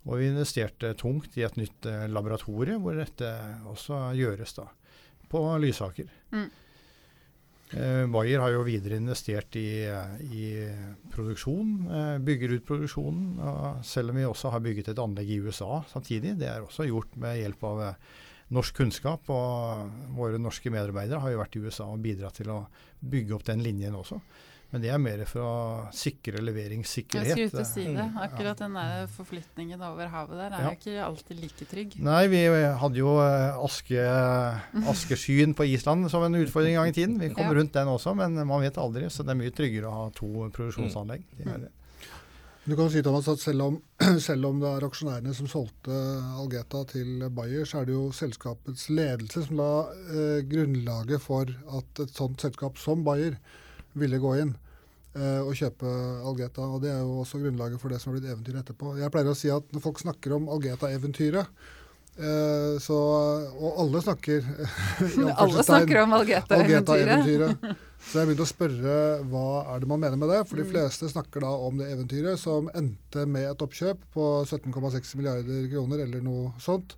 Og vi investerte tungt i et nytt laboratorie hvor dette også gjøres da, på Lysaker. Mm. Eh, Bayer har jo videre investert i, i produksjon, eh, bygger ut produksjonen. selv om vi også har bygget et anlegg i USA samtidig. Det er også gjort med hjelp av eh, norsk kunnskap. Og våre norske medarbeidere har jo vært i USA og bidratt til å bygge opp den linjen også. Men det er mer for å sikre leveringssikkerhet. Jeg skulle ut og si det. Mm. Akkurat den der forflytningen over havet der er ja. ikke alltid like trygg. Nei, vi hadde jo eh, aske, askeskyen på Island som en utfordring en gang i tiden. Vi kom ja. rundt den også, men man vet aldri. Så det er mye tryggere å ha to produksjonsanlegg. Mm. Du kan si Thomas, at selv om, selv om, det er aksjonærene som solgte Algeta til Bayer, så er det jo selskapets ledelse som la eh, grunnlaget for at et sånt selskap som Bayer ville gå inn eh, og kjøpe Algeta. og Det er jo også grunnlaget for det som har blitt eventyret etterpå. Jeg pleier å si at når folk snakker om Algeta-eventyret, eh, så, og alle snakker Alle snakker om Algeta-eventyret. Algeta så jeg begynte å spørre hva er det man mener med det. For de mm. fleste snakker da om det eventyret som endte med et oppkjøp på 17,6 milliarder kroner eller noe sånt.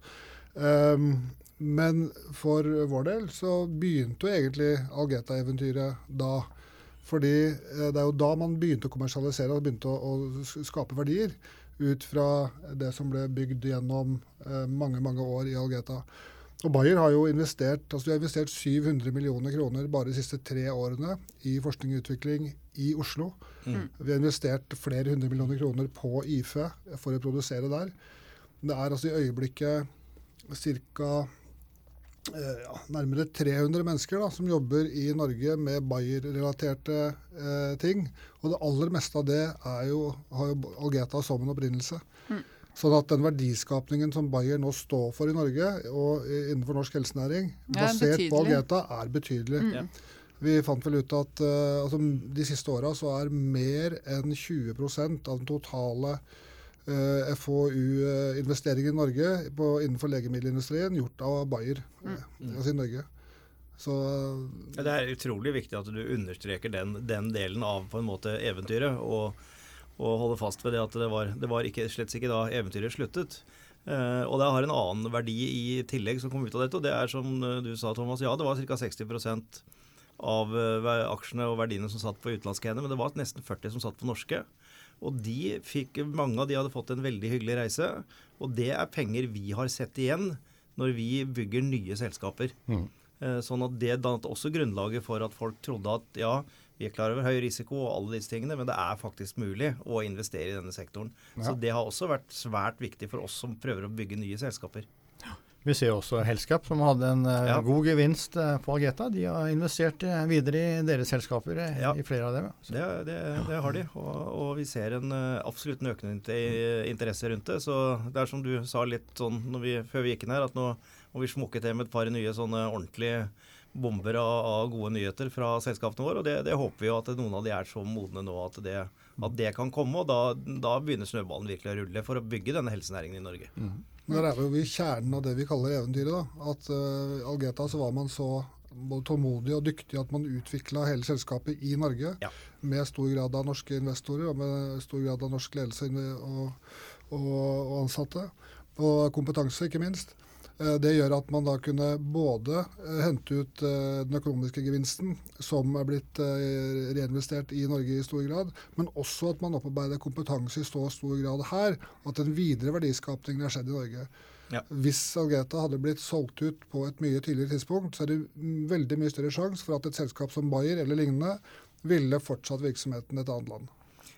Um, men for vår del så begynte jo egentlig Algeta-eventyret da. Fordi eh, det er jo da man begynte å kommersialisere og begynte å, å skape verdier. Ut fra det som ble bygd gjennom eh, mange mange år i Algeta. Og Bayer har jo investert altså de har investert 700 millioner kroner bare de siste tre årene i forskning og utvikling i Oslo. Mm. Vi har investert flere hundre millioner kroner på IFE for å produsere der. Det er altså i øyeblikket ca. Eh, ja, nærmere 300 mennesker da, som jobber i Norge med Bayer-relaterte eh, ting. Og det aller meste av det jo, har jo Algeta som en opprinnelse. Mm. Sånn at den verdiskapningen som Bayer nå står for i Norge og innenfor norsk helsenæring, ja, basert på Algeta, er betydelig. Mm. Vi fant vel ut at uh, altså, de siste åra så er mer enn 20% av den totale Eh, FoU-investeringer i Norge på, innenfor legemiddelindustrien gjort av Bayer, mm. Eh, altså i Norge. Så, ja, det er utrolig viktig at du understreker den, den delen av på en måte eventyret. Og, og holder fast ved det at det var, det var ikke, slett ikke da eventyret sluttet. Uh, og det har en annen verdi i tillegg som kom ut av dette. og det er som du sa, Thomas, ja det var ca. 60 av uh, aksjene og verdiene som satt på utenlandske hender, men det var nesten 40 som satt på norske. Og de fikk, mange av de hadde fått en veldig hyggelig reise. Og det er penger vi har sett igjen når vi bygger nye selskaper. Mm. Eh, sånn at det dannet også grunnlaget for at folk trodde at ja, vi er klar over høy risiko og alle disse tingene, men det er faktisk mulig å investere i denne sektoren. Ja. Så det har også vært svært viktig for oss som prøver å bygge nye selskaper. Vi ser også Helskap, som hadde en uh, ja. god gevinst på Algeta. De har investert uh, videre i deres selskaper, ja. i flere av dem. Det, det, det, har de, og, og vi ser en absolutt en økende interesse rundt det. Så det er som du sa litt sånn vi, før vi gikk inn her, at nå må vi smukke til med et par nye sånne ordentlige bomber av, av gode nyheter fra selskapene våre. Og det, det, håper vi jo at noen av de er så modne nå at det, at det kan komme. Og da, da begynner snøballen virkelig å rulle for å bygge denne helsenæringen i Norge. Mm. Men der er vi i kjernen av det vi kaller eventyret. da, At uh, Algeta så var man så både tålmodig og dyktig at man utvikla hele selskapet i Norge. Ja. Med stor grad av norske investorer og med stor grad av norsk ledelse og, og, og ansatte. Og kompetanse, ikke minst. Eh, det gjør at man da kunne både eh, hente ut eh, den økonomiske gevinsten, som er blitt reinvestert i Norge i stor grad, men også at man opparbeider kompetanse i så stor grad her at den videre verdiskapningen har skjedd i Norge. Ja. Hvis Algeta hadde blitt solgt ut på et mye tidligere tidspunkt, så er det veldig mye større sjanse for at et selskap som Bayer eller lignende ville fortsatt virksomheten i et annet land.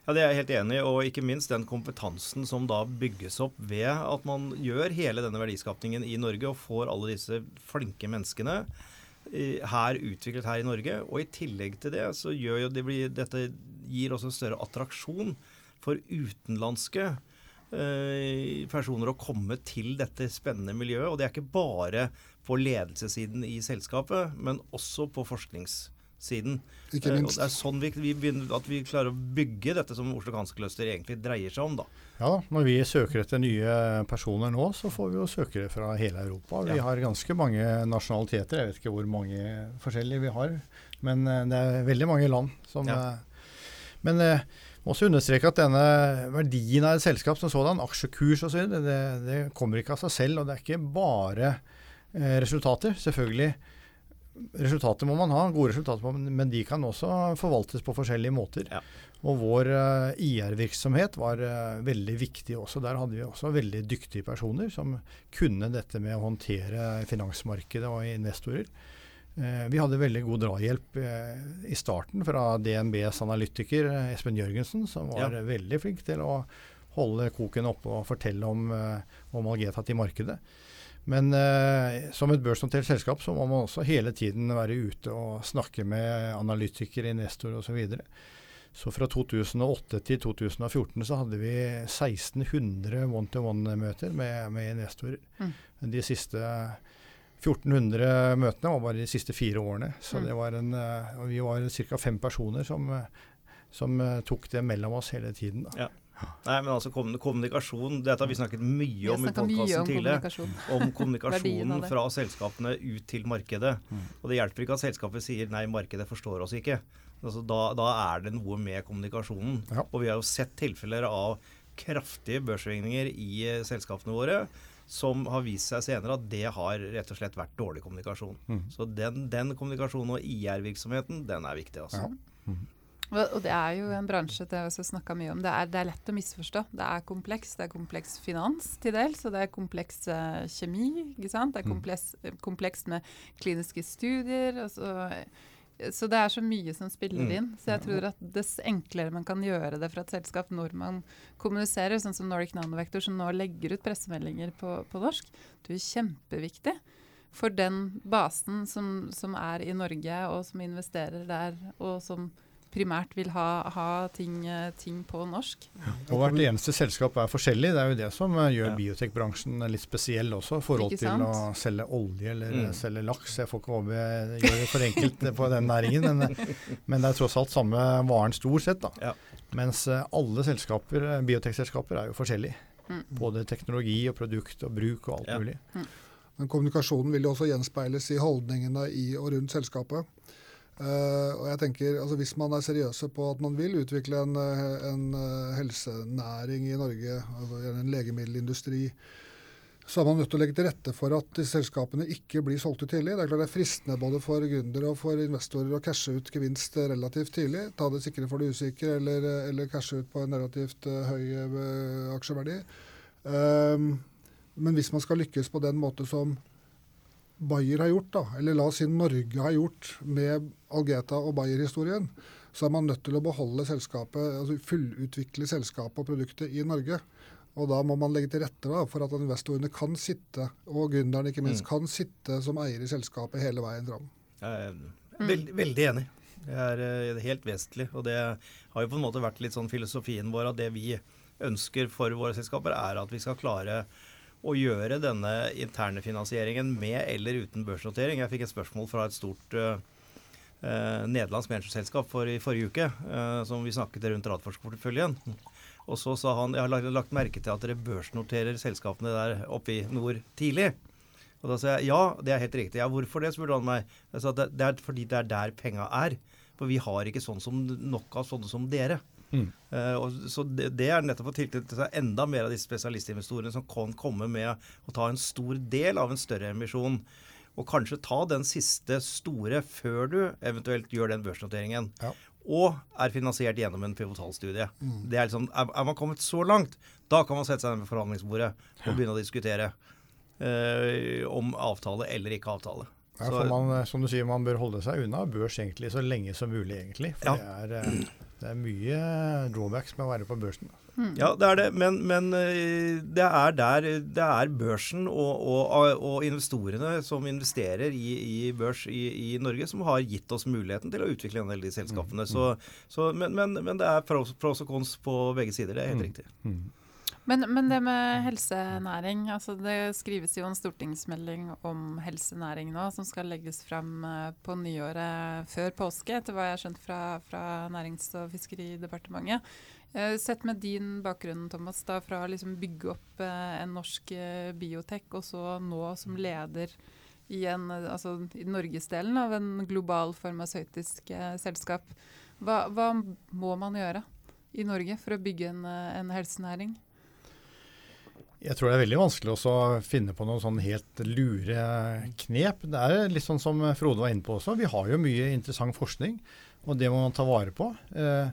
Ja, Det er jeg helt enig i, og ikke minst den kompetansen som da bygges opp ved at man gjør hele denne verdiskapningen i Norge og får alle disse flinke menneskene her utviklet her i Norge. Og i tillegg til det så gjør jo det blir, dette gir også større attraksjon for utenlandske eh, personer å komme til dette spennende miljøet. Og det er ikke bare på ledelsessiden i selskapet, men også på forskningssiden siden. Ikke minst. Eh, og det er sånn vi, vi begynner, at vi klarer å bygge dette som Oslo Kanskløster egentlig dreier seg om. da. Ja Når vi søker etter nye personer nå, så får vi jo søkere fra hele Europa. Vi Ja. har ganske mange nasjonaliteter. Jeg vet ikke hvor mange forskjellige vi har. Men eh, det er veldig mange land som Ja. eh, Men også understreke at denne verdien av et selskap som sådan, aksjekurs osv., det, det kommer ikke av seg selv. Og det er ikke bare eh, resultater. Selvfølgelig Resultater må man ha, gode resultater, man, men de kan også forvaltes på forskjellige måter. Ja. Og vår uh, IR-virksomhet var eh, veldig viktig også. Der hadde vi også veldig dyktige personer som kunne dette med å håndtere finansmarkedet og investorer. Eh, vi hadde veldig god drahjelp eh, i starten fra DNBs analytiker eh, Espen Jørgensen, som var Ja. eh, veldig flink til å holde koken oppe og fortelle om, eh, om Algeta til markedet. Men eh, som et børsnotert selskap så må man også hele tiden være ute og snakke med analytikere, investorer osv. Så, videre. så fra 2008 til 2014 så hadde vi 1600 one-to-one-møter med, med investorer. Mm. De siste 1400 møtene var bare de siste fire årene. Så Mm. det var en, eh, vi var ca. fem personer som, eh, som eh, tok det mellom oss hele tiden. Da. Ja. Nei, men altså kommunikasjon Dette har vi snakket mye om i podkasten tidligere. Om kommunikasjonen fra selskapene ut til markedet. Og det hjelper ikke at selskapet sier nei, markedet forstår oss ikke. Altså, da, da er det noe med kommunikasjonen. Ja. Og vi har jo sett tilfeller av kraftige børssvingninger i eh, selskapene våre som har vist seg senere at det har rett og slett vært dårlig kommunikasjon. Mm. Så den, den kommunikasjonen og IR-virksomheten, den er viktig. altså. Ja. Og og det er jo en bransje det jeg snakket mye om. Det er, det er lett å misforstå. Det er kompleks. Det er kompleks finans til dels, og det er kompleks uh, kjemi. ikke sant? Det er kompleks, kompleks, med kliniske studier. Så, så det er så mye som spiller Mm. inn. Så jeg tror at dess enklere man kan gjøre det for et selskap når man kommuniserer, sånn som Nordic Nanovector, som nå legger ut pressemeldinger på, på norsk, det er kjempeviktig. For den basen som, som er i Norge, og som investerer der, og som primært vil ha, ha ting, eh, ting på norsk. Og hvert eneste selskap er forskjellig. Det er jo det som eh, gjør Ja. biotekbransjen litt spesiell også, i forhold til å selge olje eller Mm. selge laks. Jeg får ikke håpe jeg gjør det for enkelt på den næringen, men, eh, men det er tross alt samme varen stort sett. da. Ja. Mens alle selskaper, biotekselskaper er jo forskjellige. Mm. Både teknologi og produkt og bruk og alt Ja. mulig. Men kommunikasjonen vil jo også gjenspeiles i holdningene i og rundt selskapet. Eh, og jeg tenker, altså Hvis man er seriøse på at man vil utvikle en, eh, en eh, helsenæring i Norge, altså en legemiddelindustri, så er man nødt til å legge til rette for at disse selskapene ikke blir solgt ut tidlig. Det er klart det er fristende både for gründere og for investorer å cashe ut gevinst relativt tidlig. Ta det sikre for det usikre, eller, eller cashe ut på en relativt høy aksjeverdi. Um, men hvis man skal lykkes på den måte som Bayer har gjort, da, eller la oss si Norge har gjort med Algeta og Bayer-historien, så er man nødt til å beholde selskapet, altså fullutvikle selskapet og produktet i Norge. Og da må man legge til rette da, for at investorene kan sitte, og gründerne ikke minst, Mm. kan sitte som eier i selskapet hele veien fram. Jeg er veld, veldig enig. Det er eh, helt vesentlig. Og det har jo på en måte vært litt sånn filosofien vår at det vi ønsker for våre selskaper, er at vi skal klare å gjøre denne interne finansieringen med eller uten børsnotering. Jeg fikk et spørsmål fra et stort eh, eh, nederlandsk managerselskap for, i forrige uke, eh, som vi snakket rundt Radforsk-porteføljen. Og så sa han jeg har lagt, lagt merke til at dere børsnoterer selskapene der oppe i nord tidlig. Og da sa jeg ja, det er helt riktig. Ja, hvorfor det, spurte han meg. Jeg sa det, det er fordi det er der penga er. For vi har ikke sånn som, nok av sånne som dere. Mm. Og, så det, det er nettopp å tilknytte seg enda mer av disse spesialistinvestorene som kan komme med å ta en stor del av en større emisjon. Og kanskje ta den siste store før du eventuelt gjør den børsnoteringen. Ja. Og er finansiert gjennom en pivotalstudie. Det er, liksom, er, er man kommet så langt, da kan man sette seg ned ved forhandlingsbordet og begynne å diskutere. uh, om avtale eller ikke avtale. Ja, for man, eh, som du sier, man bør holde seg unna børs egentlig så lenge som mulig, egentlig. For Ja. det, er, eh, det er mye drawbacks med å være på børsen. Mm. Ja, det er det, men, men eh, det er der det er børsen og, og, og investorene som investerer i, i børs i, i Norge, som har gitt oss muligheten til å utvikle en del av de selskapene. Så, så, men, men, men det er pros, pros og cons på begge sider, det er helt Mm. riktig. Mm. Men, men det med helsenæring, altså det skrives jo en stortingsmelding om helsenæring nå, som skal legges fram eh, på nyåret før påske, etter hva jeg har skjønt fra, fra Nærings- og fiskeridepartementet. Eh, Sett med din bakgrunn, Thomas, da, fra å liksom bygge opp eh, en norsk biotek, og så nå som leder i, en, altså, i norgesdelen av en global farmasøytisk selskap. Hva, hva må man gjøre i Norge for å bygge en, en helsenæring? Jeg tror det er veldig vanskelig også å finne på noen sånn helt lure knep. Det er litt sånn som Frode var inne på også. Vi har jo mye interessant forskning, og det må man ta vare på. Eh,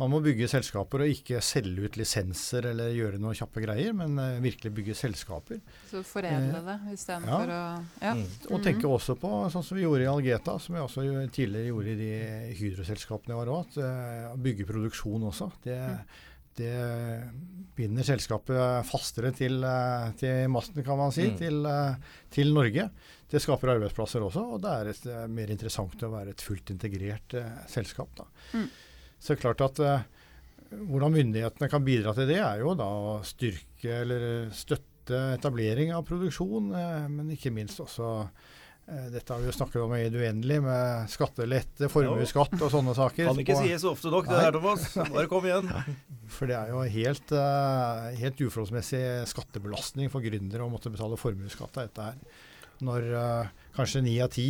man må bygge selskaper og ikke selge ut lisenser eller gjøre noen kjappe greier, men eh, virkelig bygge selskaper. Så foredle det istedenfor ja. å ja. Mm. Og Mhm. tenke også på sånn som vi gjorde i Algeta, som vi også tidligere gjorde i de Hydro-selskapene var òg, at eh, bygge produksjon også. Det, det binder selskapet fastere til, eh, til masten, kan man si, Mm. til, eh, til Norge. Det skaper arbeidsplasser også, og det er et, eh, mer interessant å være et fullt integrert eh, selskap. Da. Mm. Så det er klart at eh, hvordan myndighetene kan bidra til det, er jo da å styrke eller støtte etablering av produksjon, eh, men ikke minst også dette har vi jo snakket om i det uendelige, med skattelette, formuesskatt og sånne saker. Kan ikke sies ofte nok, det der, Thomas. Bare kom igjen. For det er jo helt, eh, helt uforholdsmessig skattebelastning for gründere å måtte betale formuesskatt av dette her. Når eh, kanskje ni av ti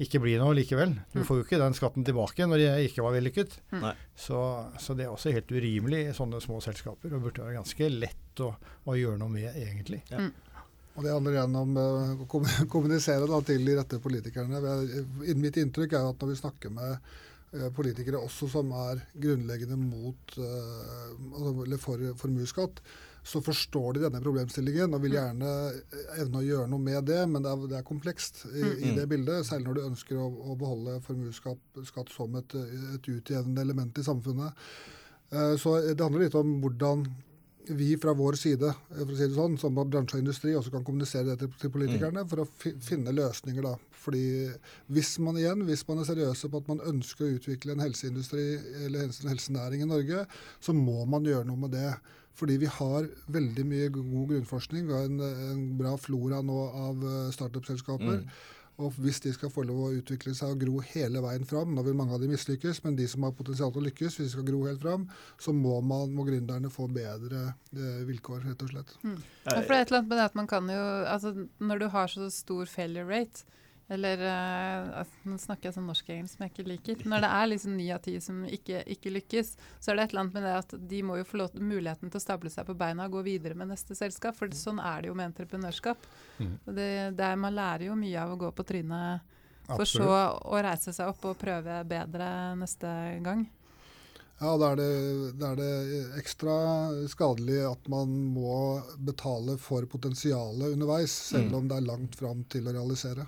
ikke blir noe likevel. Du Mm. får jo ikke den skatten tilbake når det ikke var vellykket. Mm. Så, så det er også helt urimelig i sånne små selskaper, og burde være ganske lett å, å gjøre noe med, egentlig. Og Det handler igjen om eh, å kommunisere da, til de rette politikerne. Er- Mitt inntrykk er at når vi snakker med eh, politikere også som er grunnleggende mot eh, altså, eller for formuesskatt, så forstår de denne problemstillingen og vil gjerne eh, evne å gjøre noe med det, men det er, det er komplekst i, i Mm. det bildet. Særlig når du ønsker å, å beholde formuesskatt som et, et utjevnende element i samfunnet. Eh, Så det handler litt om hvordan vi fra vår side eh, for å si det sånn, som bransje og industri også kan kommunisere det til, til politikerne for å fi, finne løsninger. da. Fordi Hvis man igjen, hvis man er seriøse på at man ønsker å utvikle en helseindustri eller en helsenæring i Norge, så må man gjøre noe med det. Fordi vi har veldig mye god grunnforskning. Vi har en, en bra flora nå av eh, startup-selskaper. Mm. Og hvis de skal få lov å utvikle seg og gro hele veien fram, nå vil mange av de mislykkes, men de som har potensial til å lykkes, hvis de skal gro helt fram, så må, man, må gründerne få bedre eh, vilkår, rett og slett. Ja, for det er et eller annet med det at man kan jo altså Når du har så stor failure rate, eller altså, Nå snakker jeg sånn norsk-engelsk som jeg ikke liker. Når det er liksom ni av ti som ikke, ikke lykkes, så er det et eller annet med det at de må jo få lov, muligheten til å stable seg på beina og gå videre med neste selskap. For sånn er det jo med entreprenørskap. Mm. Det, det er, man lærer jo mye av å gå på trynet, for så å reise seg opp og prøve bedre neste gang. Ja, da er, er det ekstra skadelig at man må betale for potensialet underveis, selv Mm. om det er langt fram til å realisere.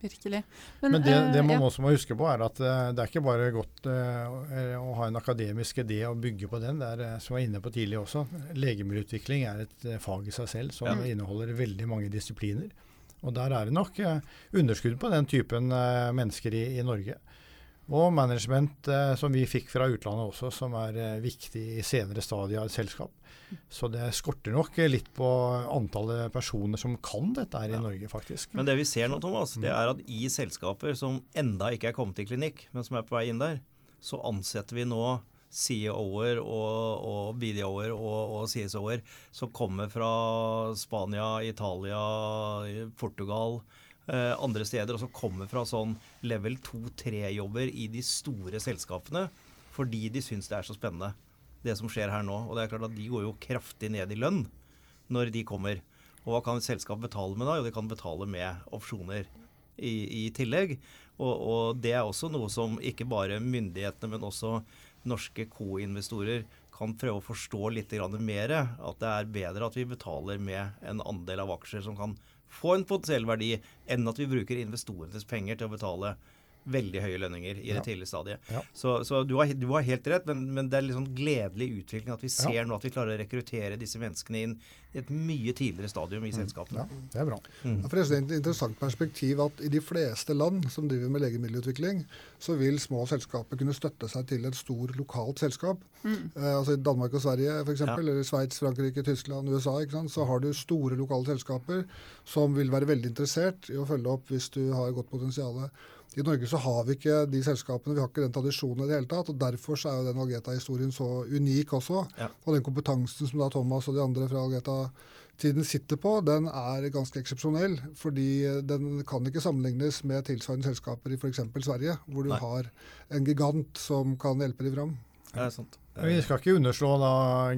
Virkelig. Men det, eh, det man ja. også må huske på, er at eh, det er ikke bare godt eh, å ha en akademisk idé og bygge på den. Det er, som jeg var inne på tidlig også, legemiddelutvikling er et fag i seg selv som Ja. inneholder veldig mange disipliner. Og der er det nok underskudd på den typen mennesker i, i Norge. Og management eh, som vi fikk fra utlandet også, som er eh, viktig i senere stadier av et selskap. Så det skorter nok eh, litt på antallet personer som kan dette her i Ja. Norge, faktisk. Men det vi ser nå, Thomas, det er at i selskaper som enda ikke er kommet i klinikk, men som er på vei inn der, så ansetter vi nå CEO-er og, og BDO-er og, og CSO-er som kommer fra Spania, Italia, Portugal, andre steder, og som kommer fra sånn level 2-3-jobber i de store selskapene fordi de syns det er så spennende, det som skjer her nå. Og det er klart at de går jo kraftig ned i lønn når de kommer. Og hva kan et selskap betale med da? Jo, de kan betale med opsjoner i, i tillegg. Og, og det er også noe som ikke bare myndighetene, men også norske co-investorer kan prøve å forstå litt mer at det er bedre at vi betaler med en andel av aksjer som kan få en potensiell verdi, enn at vi bruker investorenes penger til å betale veldig høye lønninger i det ja. tidlige stadiet. Ja. Så, så du, har, du, har, helt rett, men, men, det er liksom gledelig utvikling at vi ser ja. nå at vi klarer å rekruttere disse menneskene inn i et mye tidligere stadium i mm. selskapene. Ja, det er bra. Mm. For det er et interessant perspektiv at i de fleste land som driver med legemiddelutvikling, så vil små selskaper kunne støtte seg til et stort lokalt selskap. Mm. Eh, altså I Danmark og Sverige f.eks., ja. eller Sveits, Frankrike, Tyskland, USA, så har du store lokale selskaper som vil være veldig interessert i å følge opp hvis du har godt potensial. I Norge så har vi ikke de selskapene, vi har ikke den tradisjonen i det hele tatt. og Derfor så er jo den Algeta-historien så unik også. Ja. Og den kompetansen som da Thomas og de andre fra Algeta-tiden sitter på, den er ganske eksepsjonell. Fordi den kan ikke sammenlignes med tilsvarende selskaper i f.eks. Sverige, hvor du Nei. har en gigant som kan hjelpe dem fram. Det er sant. Vi skal ikke underslå da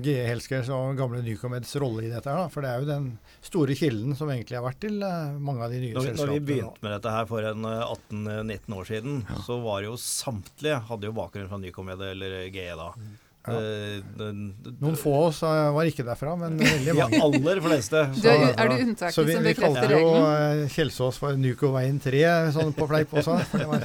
GE Helskers og gamle Nycomeds rolle i dette. her, da, For det er jo den store kilden som egentlig har vært til uh, mange av de nye selskapene. Når vi begynte med dette her for en 18-19 eh, år siden, ja. så var jo samtlige hadde jo bakgrunn fra Nycomed eller GE da. Mm. Ja. Noen få av oss var ikke derfra, men veldig mange. Ja, aller fleste. Du er, er, du unntaket som bekrefter regelen? Så vi, kalte jo uh, Kjelsås for Nukoveien 3, sånn på fleip også. Det, var,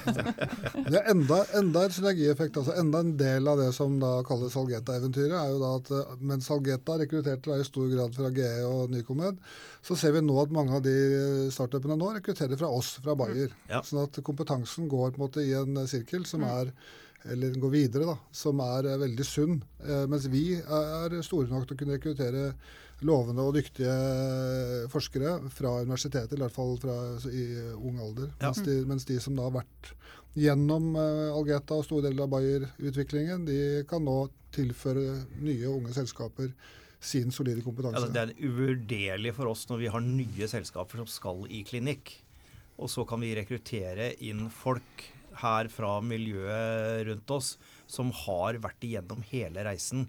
det er enda, enda en synergieffekt. altså Enda en del av det som da kalles Salgeta-eventyret, er jo da at uh, mens Salgeta rekrutterte i stor grad fra GE og Nycomed, så ser vi nå at mange av de startupene nå rekrutterer fra oss, fra Bayer. Ja. Sånn at kompetansen går på en måte i en sirkel som mm. er eller gå videre, da, som er eh, veldig sunn. Eh, mens vi er store nok til å kunne rekruttere lovende og dyktige forskere fra universitetet, i hvert fall fra, i ung alder. Ja. Mens, de, mens, de, som da har vært gjennom Algeta og store deler av Bayer-utviklingen, de kan nå tilføre nye, unge selskaper sin solide kompetanse. Ja, det er uvurderlig for oss når vi har nye selskaper som skal i klinikk. Og så kan vi rekruttere inn folk her fra miljøet rundt oss som har vært igjennom hele reisen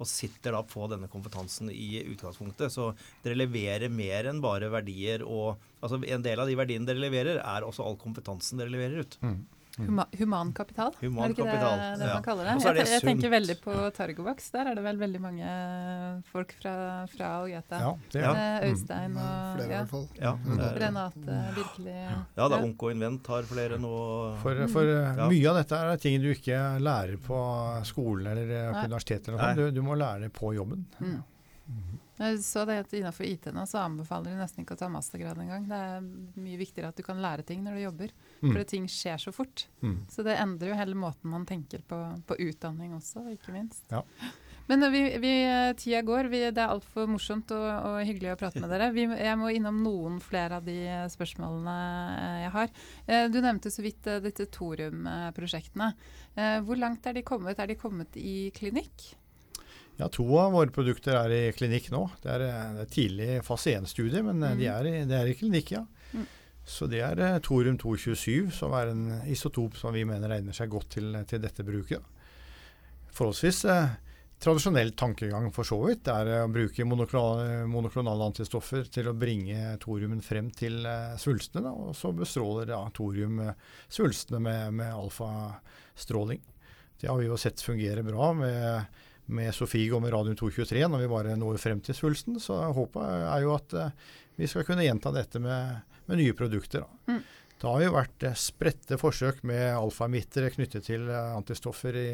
og sitter da på denne kompetansen i utgangspunktet. Så dere leverer mer enn bare verdier og altså En del av de verdiene dere leverer, er også all kompetansen dere leverer ut. Mm. Huma, humankapital, human er det ikke kapital, det, det ja. man kaller det? det jeg, jeg tenker veldig på Targovax. Der er det vel veldig mange folk fra, fra Algeta. Ja, det, ja. Eh, Øystein og Flere, i hvert fall. Ja, Renate, virkelig. Ja, da Onko Invent har flere nå. For, for mm. mye av dette er ting du ikke lærer på skolen eller på universitetet. Du, du, må lære det på jobben. Mm. Mm. Så det at Innenfor IT nå så anbefaler de nesten ikke å ta mastergrad engang. Det er mye viktigere at du kan lære ting når du jobber. Mm. For ting skjer så fort. Mm. Så det endrer jo hele måten man tenker på, på utdanning også, ikke minst. Ja. Men vi, vi, tida går. Vi, det er altfor morsomt og, og, hyggelig å prate med dere. Vi, jeg må innom noen flere av de spørsmålene eh, jeg har. Eh, du nevnte så vidt dette disse Thorium-prosjektene. Hvor langt er de kommet? Er de kommet i klinikk? Ja, To av våre produkter er i klinikk nå. Det er, eh, det er tidlig fase 1-studie, men eh, mm. de, er i, de, er i, klinikk, ja. Mm. Så det er uh, thorium 227, som er en isotop som vi mener egner seg godt til, til dette bruket. Forholdsvis eh, tradisjonell tankegang for så vidt. Det er å bruke monoklonale, monoklonale antistoffer til å bringe thoriumen frem til eh, svulstene, da, og så bestråler ja, thorium svulstene med, med alfastråling. Det har vi jo sett fungere bra med med Sofie og med Radium 223 når vi bare når frem til svulsten. Så håpet er jo at uh, vi skal kunne gjenta dette med, med nye produkter. Da. Mm. Det har jo vært uh, spredte forsøk med alfamittere knyttet til uh, antistoffer i,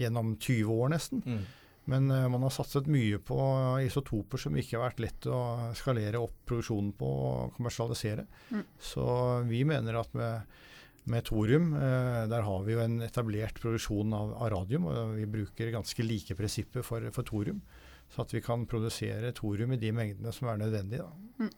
gjennom 20 år nesten. Mm. Men man har satset mye på isotoper som ikke har vært lett å skalere opp produksjonen på og kommersialisere. Mm. Så vi mener at med med thorium. Eh, der har vi jo en etablert produksjon av, av radium, og vi bruker ganske like prinsipper for, for, thorium. Så at vi kan produsere thorium i de mengdene som er nødvendige. Mm.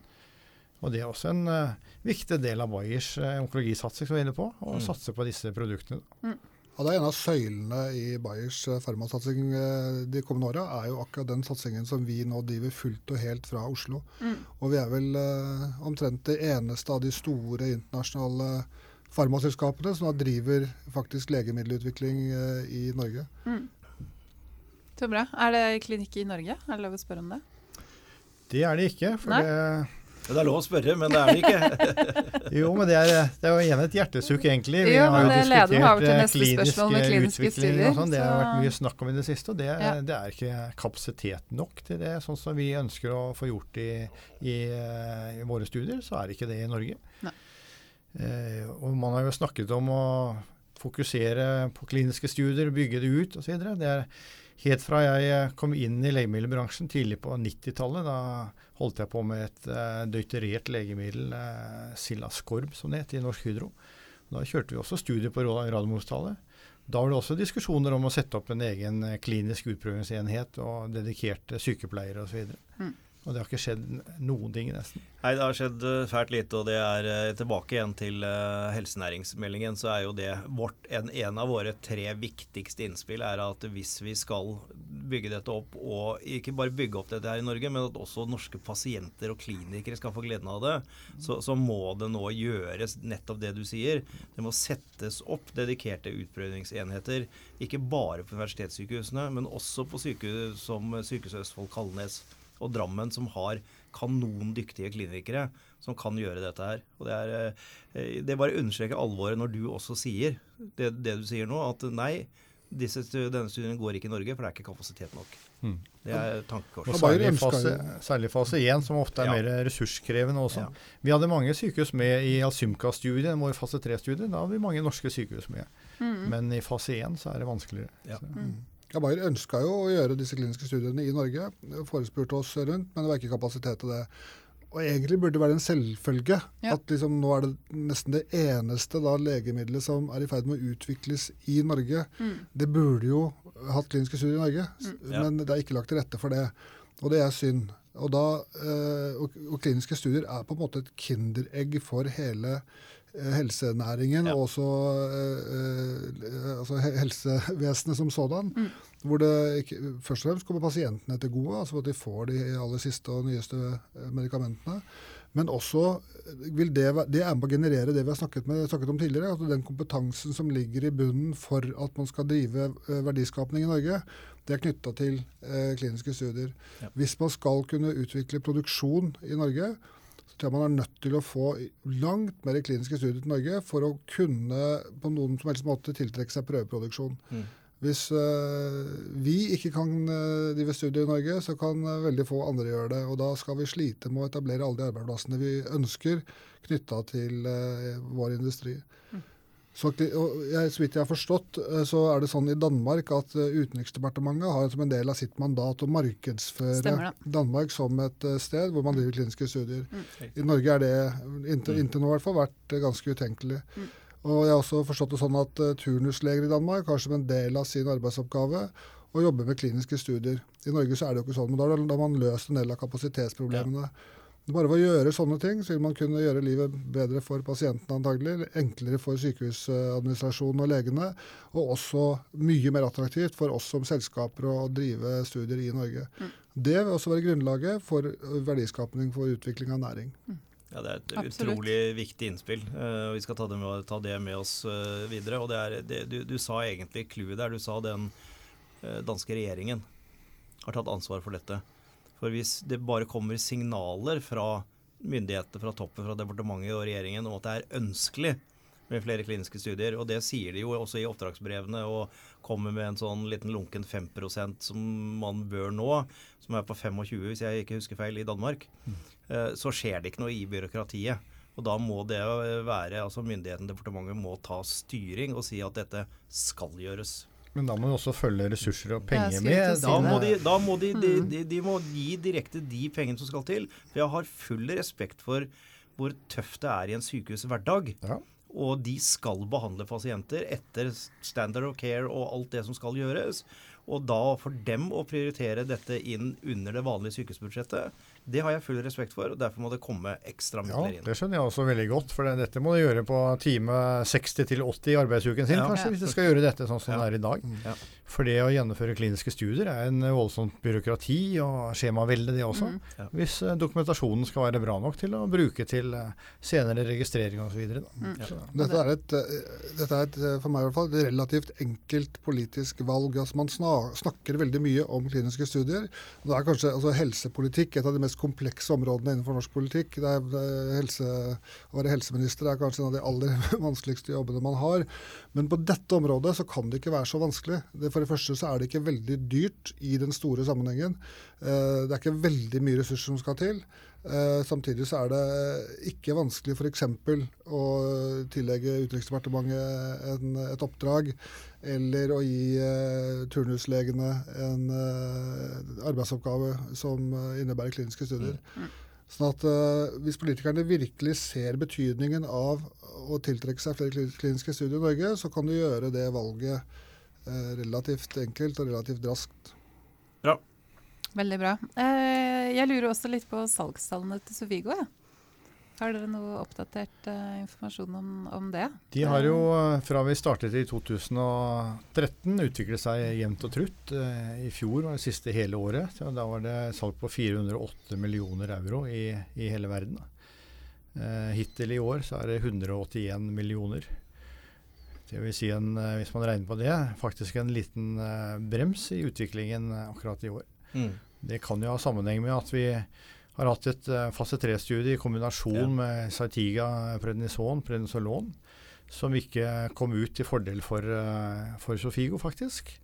Og Det er også en uh, viktig del av Bayers uh, onkologisatsing som vi er inne på, å mm. satse på disse produktene. Mm. Ja, Det er en av søylene i Bayers farmasatsing de kommende åra, er jo akkurat den satsingen som vi nå driver fullt og helt fra Oslo. Mm. Og vi er vel uh, omtrent det eneste av de store internasjonale farmaselskapene som da driver faktisk legemiddelutvikling eh, i Norge. Mm. Så bra. Er det klinikk i Norge? Er det lov å spørre om det? Det er det ikke. for det, Det er lov å spørre, men det er det ikke. jo, men det er, det er jo igjen et hjertesukk, egentlig. Vi jo, har jo diskutert med kliniske studier. Og sånn. det har vært mye snakk om i det siste, og det, ja. det, er ikke kapasitet nok til det. Sånn som vi ønsker å få gjort i, i, i våre studier, så er det ikke det i Norge. Eh, og man har jo snakket om å fokusere på kliniske studier, bygge det ut osv. Det er helt fra jeg kom inn i legemiddelbransjen tidlig på 90-tallet. Da holdt jeg på med et eh, deuterert legemiddel, eh, Silascorb som det het, i Norsk Hydro. Da kjørte vi også studier på Radiumhospitalet. Da var det også diskusjoner om å sette opp en egen uh, klinisk utprøvingsenhet og dedikerte sykepleiere osv. Mm. Og det har ikke skjedd noen ting, nesten. Nei, det har skjedd uh, fælt lite. Og det er uh, tilbake igjen til uh, helsenæringsmeldingen, så er jo det vårt, en, en, av våre tre viktigste innspill er at hvis vi skal bygge dette opp, og ikke bare bygge opp dette her i Norge, men at også norske pasienter og klinikere skal få gleden av det, så, så må det nå gjøres nettopp det du sier. Det må settes opp dedikerte utprøvingsenheter, ikke bare på universitetssykehusene, men også på sykehus som Sykehuset Østfold Kalnes og Drammen som har kanondyktige klinikere som kan gjøre dette her. Og Det, er, eh, det bare understreker alvoret når du også sier det, det du sier nå, at nei, disse, denne studien går ikke i Norge, for det er ikke kapasitet nok. Mm. Det er tankekors. Særlig fase, særlig fase 1, som ofte er ja. mer ressurskrevende også. Ja. Vi hadde mange sykehus med i Asymka-studien, vår fase 3-studie. Da hadde vi mange norske sykehus med. Mm. Men i fase 1 så er det vanskeligere. Ja. Mm. Ja, Bayer ønska jo å gjøre disse kliniske studiene i Norge. Forespurte oss rundt, men det var ikke kapasitet til det. Og egentlig burde det være en selvfølge ja. at liksom nå er det nesten det eneste da, legemiddelet som er i ferd med å utvikles i Norge. Mm. Det burde jo hatt kliniske studier i Norge, mm. ja. men det er ikke lagt til rette for det. Og det er synd. Og, da, øh, og, og kliniske studier er på en måte et kinderegg for hele helsenæringen ja. og også eh, altså helsevesenet som sådan. Mm. Hvor det først og fremst kommer pasientene til gode, altså at de får de aller siste og nyeste eh, medikamentene. Men også vil det, det er med å generere det vi har snakket, med, snakket om tidligere. at Den kompetansen som ligger i bunnen for at man skal drive verdiskapning i Norge, det er knytta til eh, kliniske studier. Ja. Hvis man skal kunne utvikle produksjon i Norge, så tror jeg man er nødt til å få langt mer kliniske studier til Norge for å kunne på noen som helst måte tiltrekke seg prøveproduksjon. Mm. Hvis uh, vi ikke kan uh, drive studier i Norge, så kan uh, veldig få andre gjøre det. Og da skal vi slite med å etablere alle de arbeidsplassene vi ønsker knytta til vår industri. Mm. Så, jeg, så vidt jeg har forstått, eh, så er det sånn i Danmark at eh, Utenriksdepartementet har som en del av sitt mandat å markedsføre Danmark som et eh, sted hvor man driver kliniske studier. Mm. I Norge er det inntil, mm. inntil nå i hvert fall vært ganske utenkelig. Mm. Og Jeg har også forstått det sånn at turnusleger i Danmark har som en del av sin arbeidsoppgave å jobbe med kliniske studier. I Norge så er det jo ikke sånn, men da har man løst en del av kapasitetsproblemene. Ja. Bare ved å gjøre sånne ting, så vil man kunne gjøre livet bedre for pasientene antagelig, enklere for sykehusadministrasjonen og legene, og også mye mer attraktivt for oss som selskaper å drive studier i Norge. Mm. Det vil også være grunnlaget for verdiskapning for utvikling av næring. Mm. Ja, Det er et Absolutt. utrolig viktig innspill. Uh, vi skal ta det med, ta det med oss uh, videre. og det er, det, du, du, sa egentlig clouet der. Du sa den uh, danske regjeringen har tatt ansvar for dette. For hvis det bare kommer signaler fra myndighetene fra toppen, fra departementet og regjeringen om at det er ønskelig med flere kliniske studier, og det sier de jo også i oppdragsbrevene, og kommer med en sånn liten lunken 5% som man bør nå, som er på 25, hvis jeg ikke husker feil, i Danmark, mm. så skjer det ikke noe i byråkratiet. Og da må det være, altså Myndigheten, departementet, må ta styring og si at dette skal gjøres. Men da må du også følge ressurser og penger med. Da må, de, da må de, de, mm. de, de, må gi direkte de pengene som skal til. For jeg har full respekt for hvor tøft det er i en sykehushverdag. Ja. Og de skal behandle pasienter etter standard of care og alt det som skal gjøres. Og da for dem å prioritere dette inn under det vanlige sykehusbudsjettet, det har jeg full respekt for, og derfor må det komme ekstra midler inn. Ja, Det skjønner jeg også veldig godt, for dette må du gjøre på time 60 til 80 i arbeidsuken sin, ja. kanskje, hvis du skal gjøre dette sånn som ja. det er i dag. Mm. Ja. For det å gjennomføre kliniske studier er en voldsomt byråkrati og skjemavelde, det også. Mm. Hvis uh, dokumentasjonen skal være bra nok til å bruke til uh, senere registrering osv. Mm. Dette, er et, uh, dette er et, for meg i hvert fall, et relativt enkelt politisk valg. Altså, man snakker veldig mye om kliniske studier. Det er kanskje altså, helsepolitikk et av de mest mest komplekse områdene innenfor norsk politikk. Det er, helse, å være helseminister er kanskje en av de aller vanskeligste jobbene man har. Men på dette området så kan det ikke være så vanskelig. For det første så er det ikke veldig dyrt i den store sammenhengen. Eh, det er ikke veldig mye ressurser som skal til. Eh, samtidig så er det ikke vanskelig f.eks. å tillegge Utenriksdepartementet en, et oppdrag, eller å gi eh, turnuslegene en eh, arbeidsoppgave som eh, innebærer kliniske studier. Mm. Sånn at eh, Hvis politikerne virkelig ser betydningen av å tiltrekke seg flere kliniske studier i Norge, så kan du gjøre det valget eh, relativt enkelt og relativt raskt. Veldig bra. Eh, jeg lurer også litt på salgstallene til Sofigo. Ja. Har dere noe oppdatert uh, informasjon om, om det? De har jo, eh, fra vi startet i 2013, utviklet seg jevnt og trutt. Uh, I fjor var det siste hele året. Så da var det salg på 408 millioner euro i, i hele verden. Uh, hittil i år så er det 181 millioner. Det vil si en, hvis man regner på det, faktisk en liten brems i utviklingen akkurat i år. Mm. Det kan jo ha sammenheng med at vi har hatt et uh, fase 3-studie i kombinasjon Ja. med Saitiga, prednison, prednisolon, som ikke kom ut til fordel for, uh, for Sofigo, faktisk.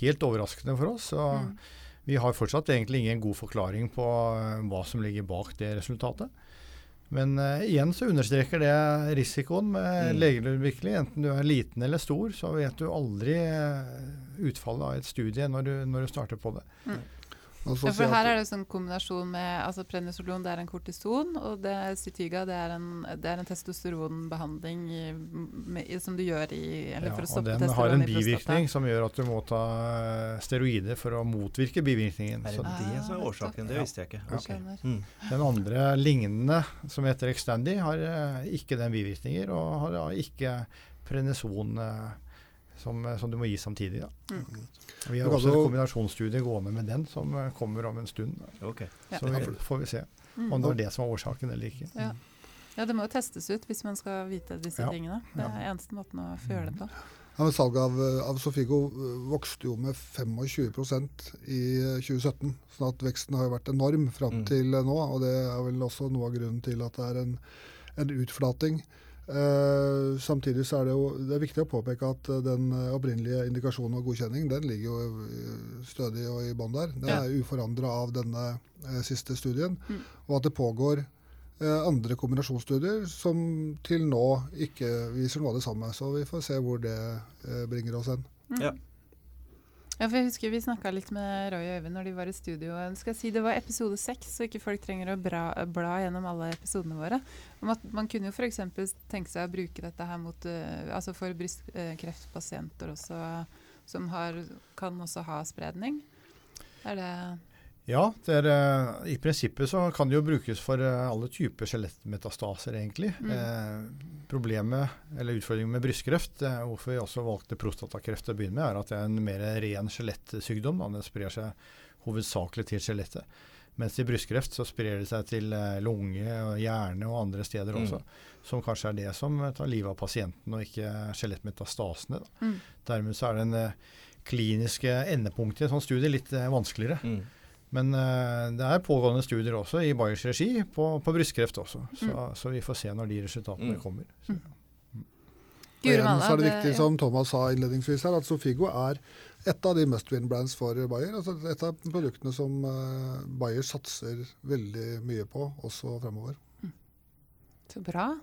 Helt overraskende for oss. Og Mm. vi har fortsatt egentlig ingen god forklaring på uh, hva som ligger bak det resultatet. Men uh, igjen så understreker det risikoen med Mm. legemiddelutvikling. Enten du er liten eller stor, så vet du aldri uh, utfallet av et studie når du, når du starter på det. Og Ja, for her er det sånn kombinasjon med altså Prednisolon det er en kortison, og det Zytiga det er en, det er en testosteronbehandling i, med, i, som du gjør i Eller Ja, for å stoppe den har en bivirkning som gjør at du må ta eh, steroider for å motvirke bivirkningen. Er Så det det som er Ah, årsaken? Det visste jeg ikke. Ja. Ok. Mm. den andre lignende, som heter Extandi, har eh, ikke den bivirkninger, og har da ikke prednison eh, som, som du må gi samtidig. Da. Mm. Vi har også et jo- kombinasjonsstudie gående med den, som eh, kommer om en stund. Ok. Ja. Så vi, får vi se Mm. om det var det som var årsaken eller ikke. Ja. ja, det må jo testes ut hvis man skal vite disse Ja. tingene. Det er eneste måten å få gjøre det på. Ja, men Salget av, av Sofigo vokste jo med 25% i øh, 2017. sånn at veksten har jo vært enorm fram Mm. til nå. Og det er vel også noe av grunnen til at det er en, en utflating. Eh, samtidig så er det jo det er viktig å påpeke at øh, den øh, opprinnelige indikasjonen og godkjenning den ligger jo stødig og i bånn der. Den Ja. er uforandra av denne uh, siste studien. Mm. Og at det pågår uh, andre kombinasjonsstudier som til nå ikke viser noe av det samme. Så vi får se hvor det eh, bringer oss hen. Ja, for jeg husker Vi snakka litt med Roy og Øyvind når de var i studio. Jeg skal si Det var episode seks, så ikke folk trenger å bra, bla gjennom alle episodene våre. Om at Man kunne jo f.eks. tenke seg å bruke dette her mot, uh, altså for brystkreftpasienter også, som har, kan også ha spredning. Er det Ja, det er, eh, i prinsippet så kan det jo brukes for eh, alle typer skjelettmetastaser, egentlig. Mm. Eh, problemet, eller utfordringen med brystkreft, eh, hvorfor vi også valgte prostatakreft til å begynne med, er at det er en mer ren skjelettsykdom. Den sprer seg hovedsakelig til skjelettet. Mens i brystkreft så sprer det seg til eh, lunge, og hjerne og andre steder Mm. også. Som kanskje er det som tar livet av pasienten, og ikke skjelettmetastasene. Mm. Dermed så er den kliniske endepunktet i en sånn studie litt vanskeligere. Mm. Men eh, det er pågående studier også i Bayers regi på, på brystkreft også. Så, Mm. så vi får se når de resultatene Mm. kommer. Så, Og igjen så er det det- viktig, ja. som Thomas sa innledningsvis her, at Sofigo er et av de must win brands for Bayer. Altså et av produktene som eh, Bayer satser veldig mye på også fremover. Så bra.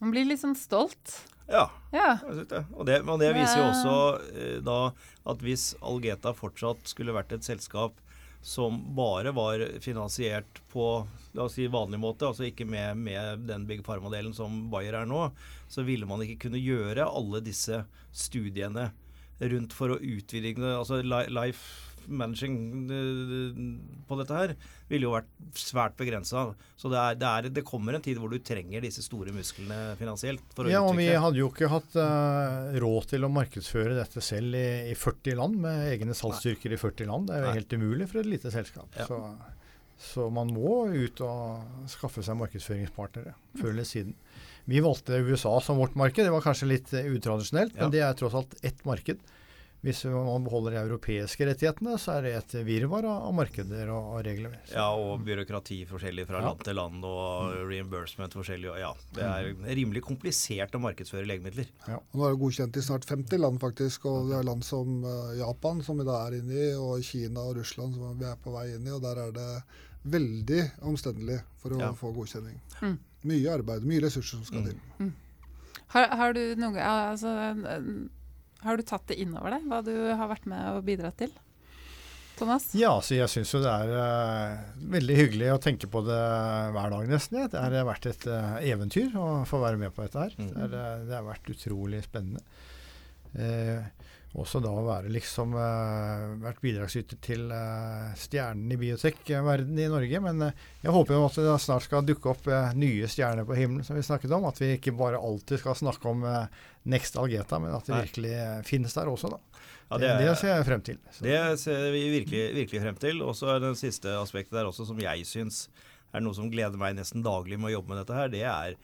Man blir litt sånn stolt. Ja. Ja. det. Og det, og det viser jo også eh, da at hvis Algeta fortsatt skulle vært et selskap som bare var finansiert på la oss si vanlig måte, altså ikke med, med den Big Pharma-delen som Bayer er nå, så ville man ikke kunne gjøre alle disse studiene rundt for å utvidge altså Life managing eh, på dette her ville jo vært svært begrensa. Så det, er, det, er, det kommer en tid hvor du trenger disse store musklene finansielt ja, og vi hadde jo ikke hatt uh, råd til å markedsføre dette selv i, i 40 land, med egne salgsstyrker i 40 land. Det er jo helt umulig for et lite selskap. Ja. Så, så man må ut og skaffe seg markedsføringspartnere før eller siden. Vi valgte USA som vårt marked. Det var kanskje litt eh, utradisjonelt, Ja. men det er tross alt ett marked. Hvis man beholder de europeiske rettighetene, så er det et virvar av markeder og, og regler. Så. Ja, og byråkrati forskjellig fra Ja. land til land, og reimbursement forskjellig. og Ja, det er rimelig komplisert å markedsføre legemidler. Og nå er det godkjent i snart 50 land, faktisk. Og det er land som eh, Japan, som vi da er inne i, og Kina og Russland, som vi er på vei inn i. Og der er det veldig omstendelig for å Ja. få godkjenning. Mm. Mye arbeid, mye ressurser som skal Mm. til. Har, har du noe altså, Har du tatt det innover deg, hva du har vært med og bidratt til? Thomas? Ja, så jeg syns jo det er uh, veldig hyggelig å tenke på det hver dag, nesten. ja. Det har vært et uh, eventyr å få være med på dette her. Mm. Det, er, eh, det har vært utrolig spennende. Eh, også da å være liksom uh, vært bidragsyter til uh, stjernen i biotek-verdenen i Norge. Men uh, jeg håper jo at det snart skal dukke opp nye stjerner på himmelen, som vi snakket om. At vi ikke bare alltid skal snakke om Next Algeta, men at det Nei. virkelig finnes der også, da. Ja, det, det ser jeg frem til. Så. Det ser vi virkelig, virkelig frem til. Og så er det siste aspektet der også, som jeg syns er noe som gleder meg nesten daglig med å jobbe med dette her, det er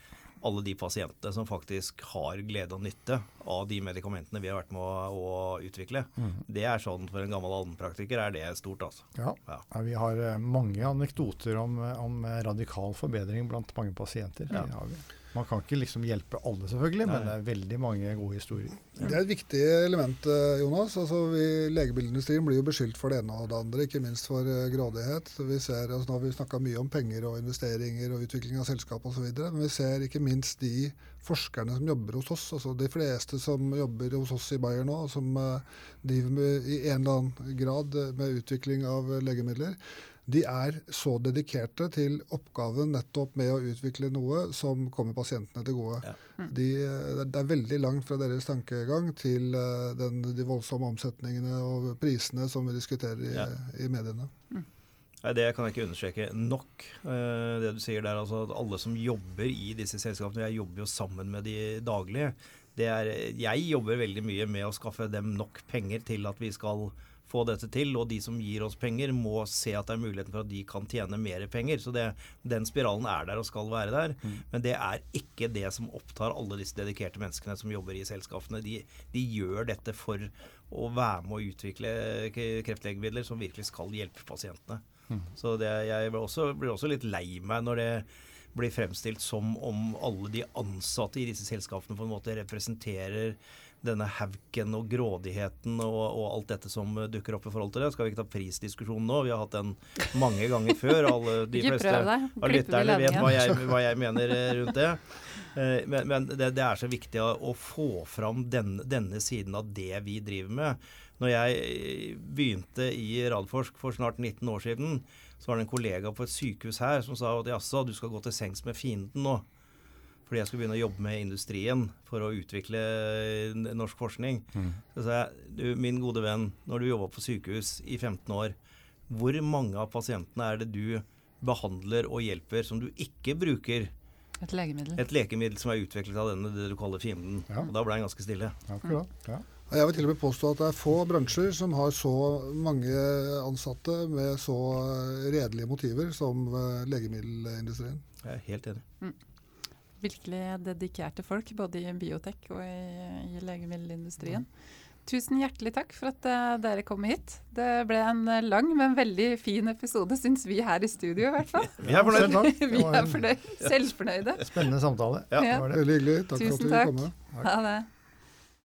alle de pasientene som faktisk har glede og nytte av de medikamentene vi har vært med å, å utvikle. Mm. Det er sånn for en gammel allmennpraktiker er det stort, altså. Ja. Ja. Vi har eh, mange anekdoter om, eh, om eh, radikal forbedring blant mange pasienter. Ja. Det har vi. Man kan ikke liksom hjelpe alle, selvfølgelig, men det er veldig mange gode historier. Det er et viktig element, eh, Jonas. Altså, vi, legemiddelindustrien blir jo beskyldt for det ene og det andre, ikke minst for uh, grådighet. Vi ser, altså, nå har vi snakka mye om penger og investeringer og utvikling av selskap osv., men vi ser ikke minst de forskerne som jobber hos oss, altså de fleste som jobber hos oss i Bayer nå, som uh, driver med, i en eller annen grad med utvikling av legemidler, de er så dedikerte til oppgaven nettopp med å utvikle noe som kommer pasientene til gode. Ja. De, eh, det er veldig langt fra deres tankegang til eh, den, de voldsomme omsetningene og prisene som vi diskuterer i, Ja. i mediene. Nei, Det kan jeg ikke understreke nok. eh, det du sier der, altså at Alle som jobber i disse selskapene, jeg jobber jo sammen med de daglige. Det er, jeg jobber veldig mye med å skaffe dem nok penger til at vi skal få dette til. Og de som gir oss penger, må se at det er muligheten for at de kan tjene mer penger. Så det, den spiralen er der og skal være der. Men det er ikke det som opptar alle disse dedikerte menneskene som jobber i selskapene. De, de gjør dette for å være med å utvikle kreftlegemidler som virkelig skal hjelpe pasientene. Så det, jeg blir også, blir også litt lei meg når det blir fremstilt som om alle de ansatte i disse selskapene på en måte representerer denne hauken og grådigheten og, og alt dette som dukker opp i forhold til det. Skal vi ikke ta prisdiskusjonen nå? Vi har hatt den mange ganger før. Alle de fleste av lytterne vet hva jeg, hva jeg mener eh, rundt det. Eh, Men, men det, det er så viktig å, å få fram den, denne siden av det vi driver med. Når jeg eh, begynte i Radforsk for snart 19 år siden, så var det en kollega på et sykehus her som sa at jaså, du skal gå til sengs med fienden nå. Fordi jeg skulle begynne å jobbe med industrien for å utvikle eh, norsk forskning. Så sa jeg, du min gode venn, når du jobba på sykehus i 15 år, hvor mange av pasientene er det du behandler og hjelper som du ikke bruker Et legemiddel. et lekemiddel som er utviklet av denne det du kaller fienden? Ja. Og da ble han ganske stille. Akkurat. Ja. Og Jeg vil til og med påstå at det er få bransjer som har så mange ansatte med så eh, redelige motiver som eh, legemiddelindustrien. Jeg er helt enig. Virkelig dedikerte folk, både i biotek og i, i legemiddelindustrien. Tusen hjertelig takk for at uh, dere kom hit. Det ble en eh, lang, men veldig fin episode, syns vi her i studio i hvert fall. Vi er fornøyd. Selv vi er fornøyd. Selvfornøyde. Spennende samtale. Ja. Ja. Det var det. Veldig hyggelig. Takk for Tusen at du takk. ville komme. Ha det.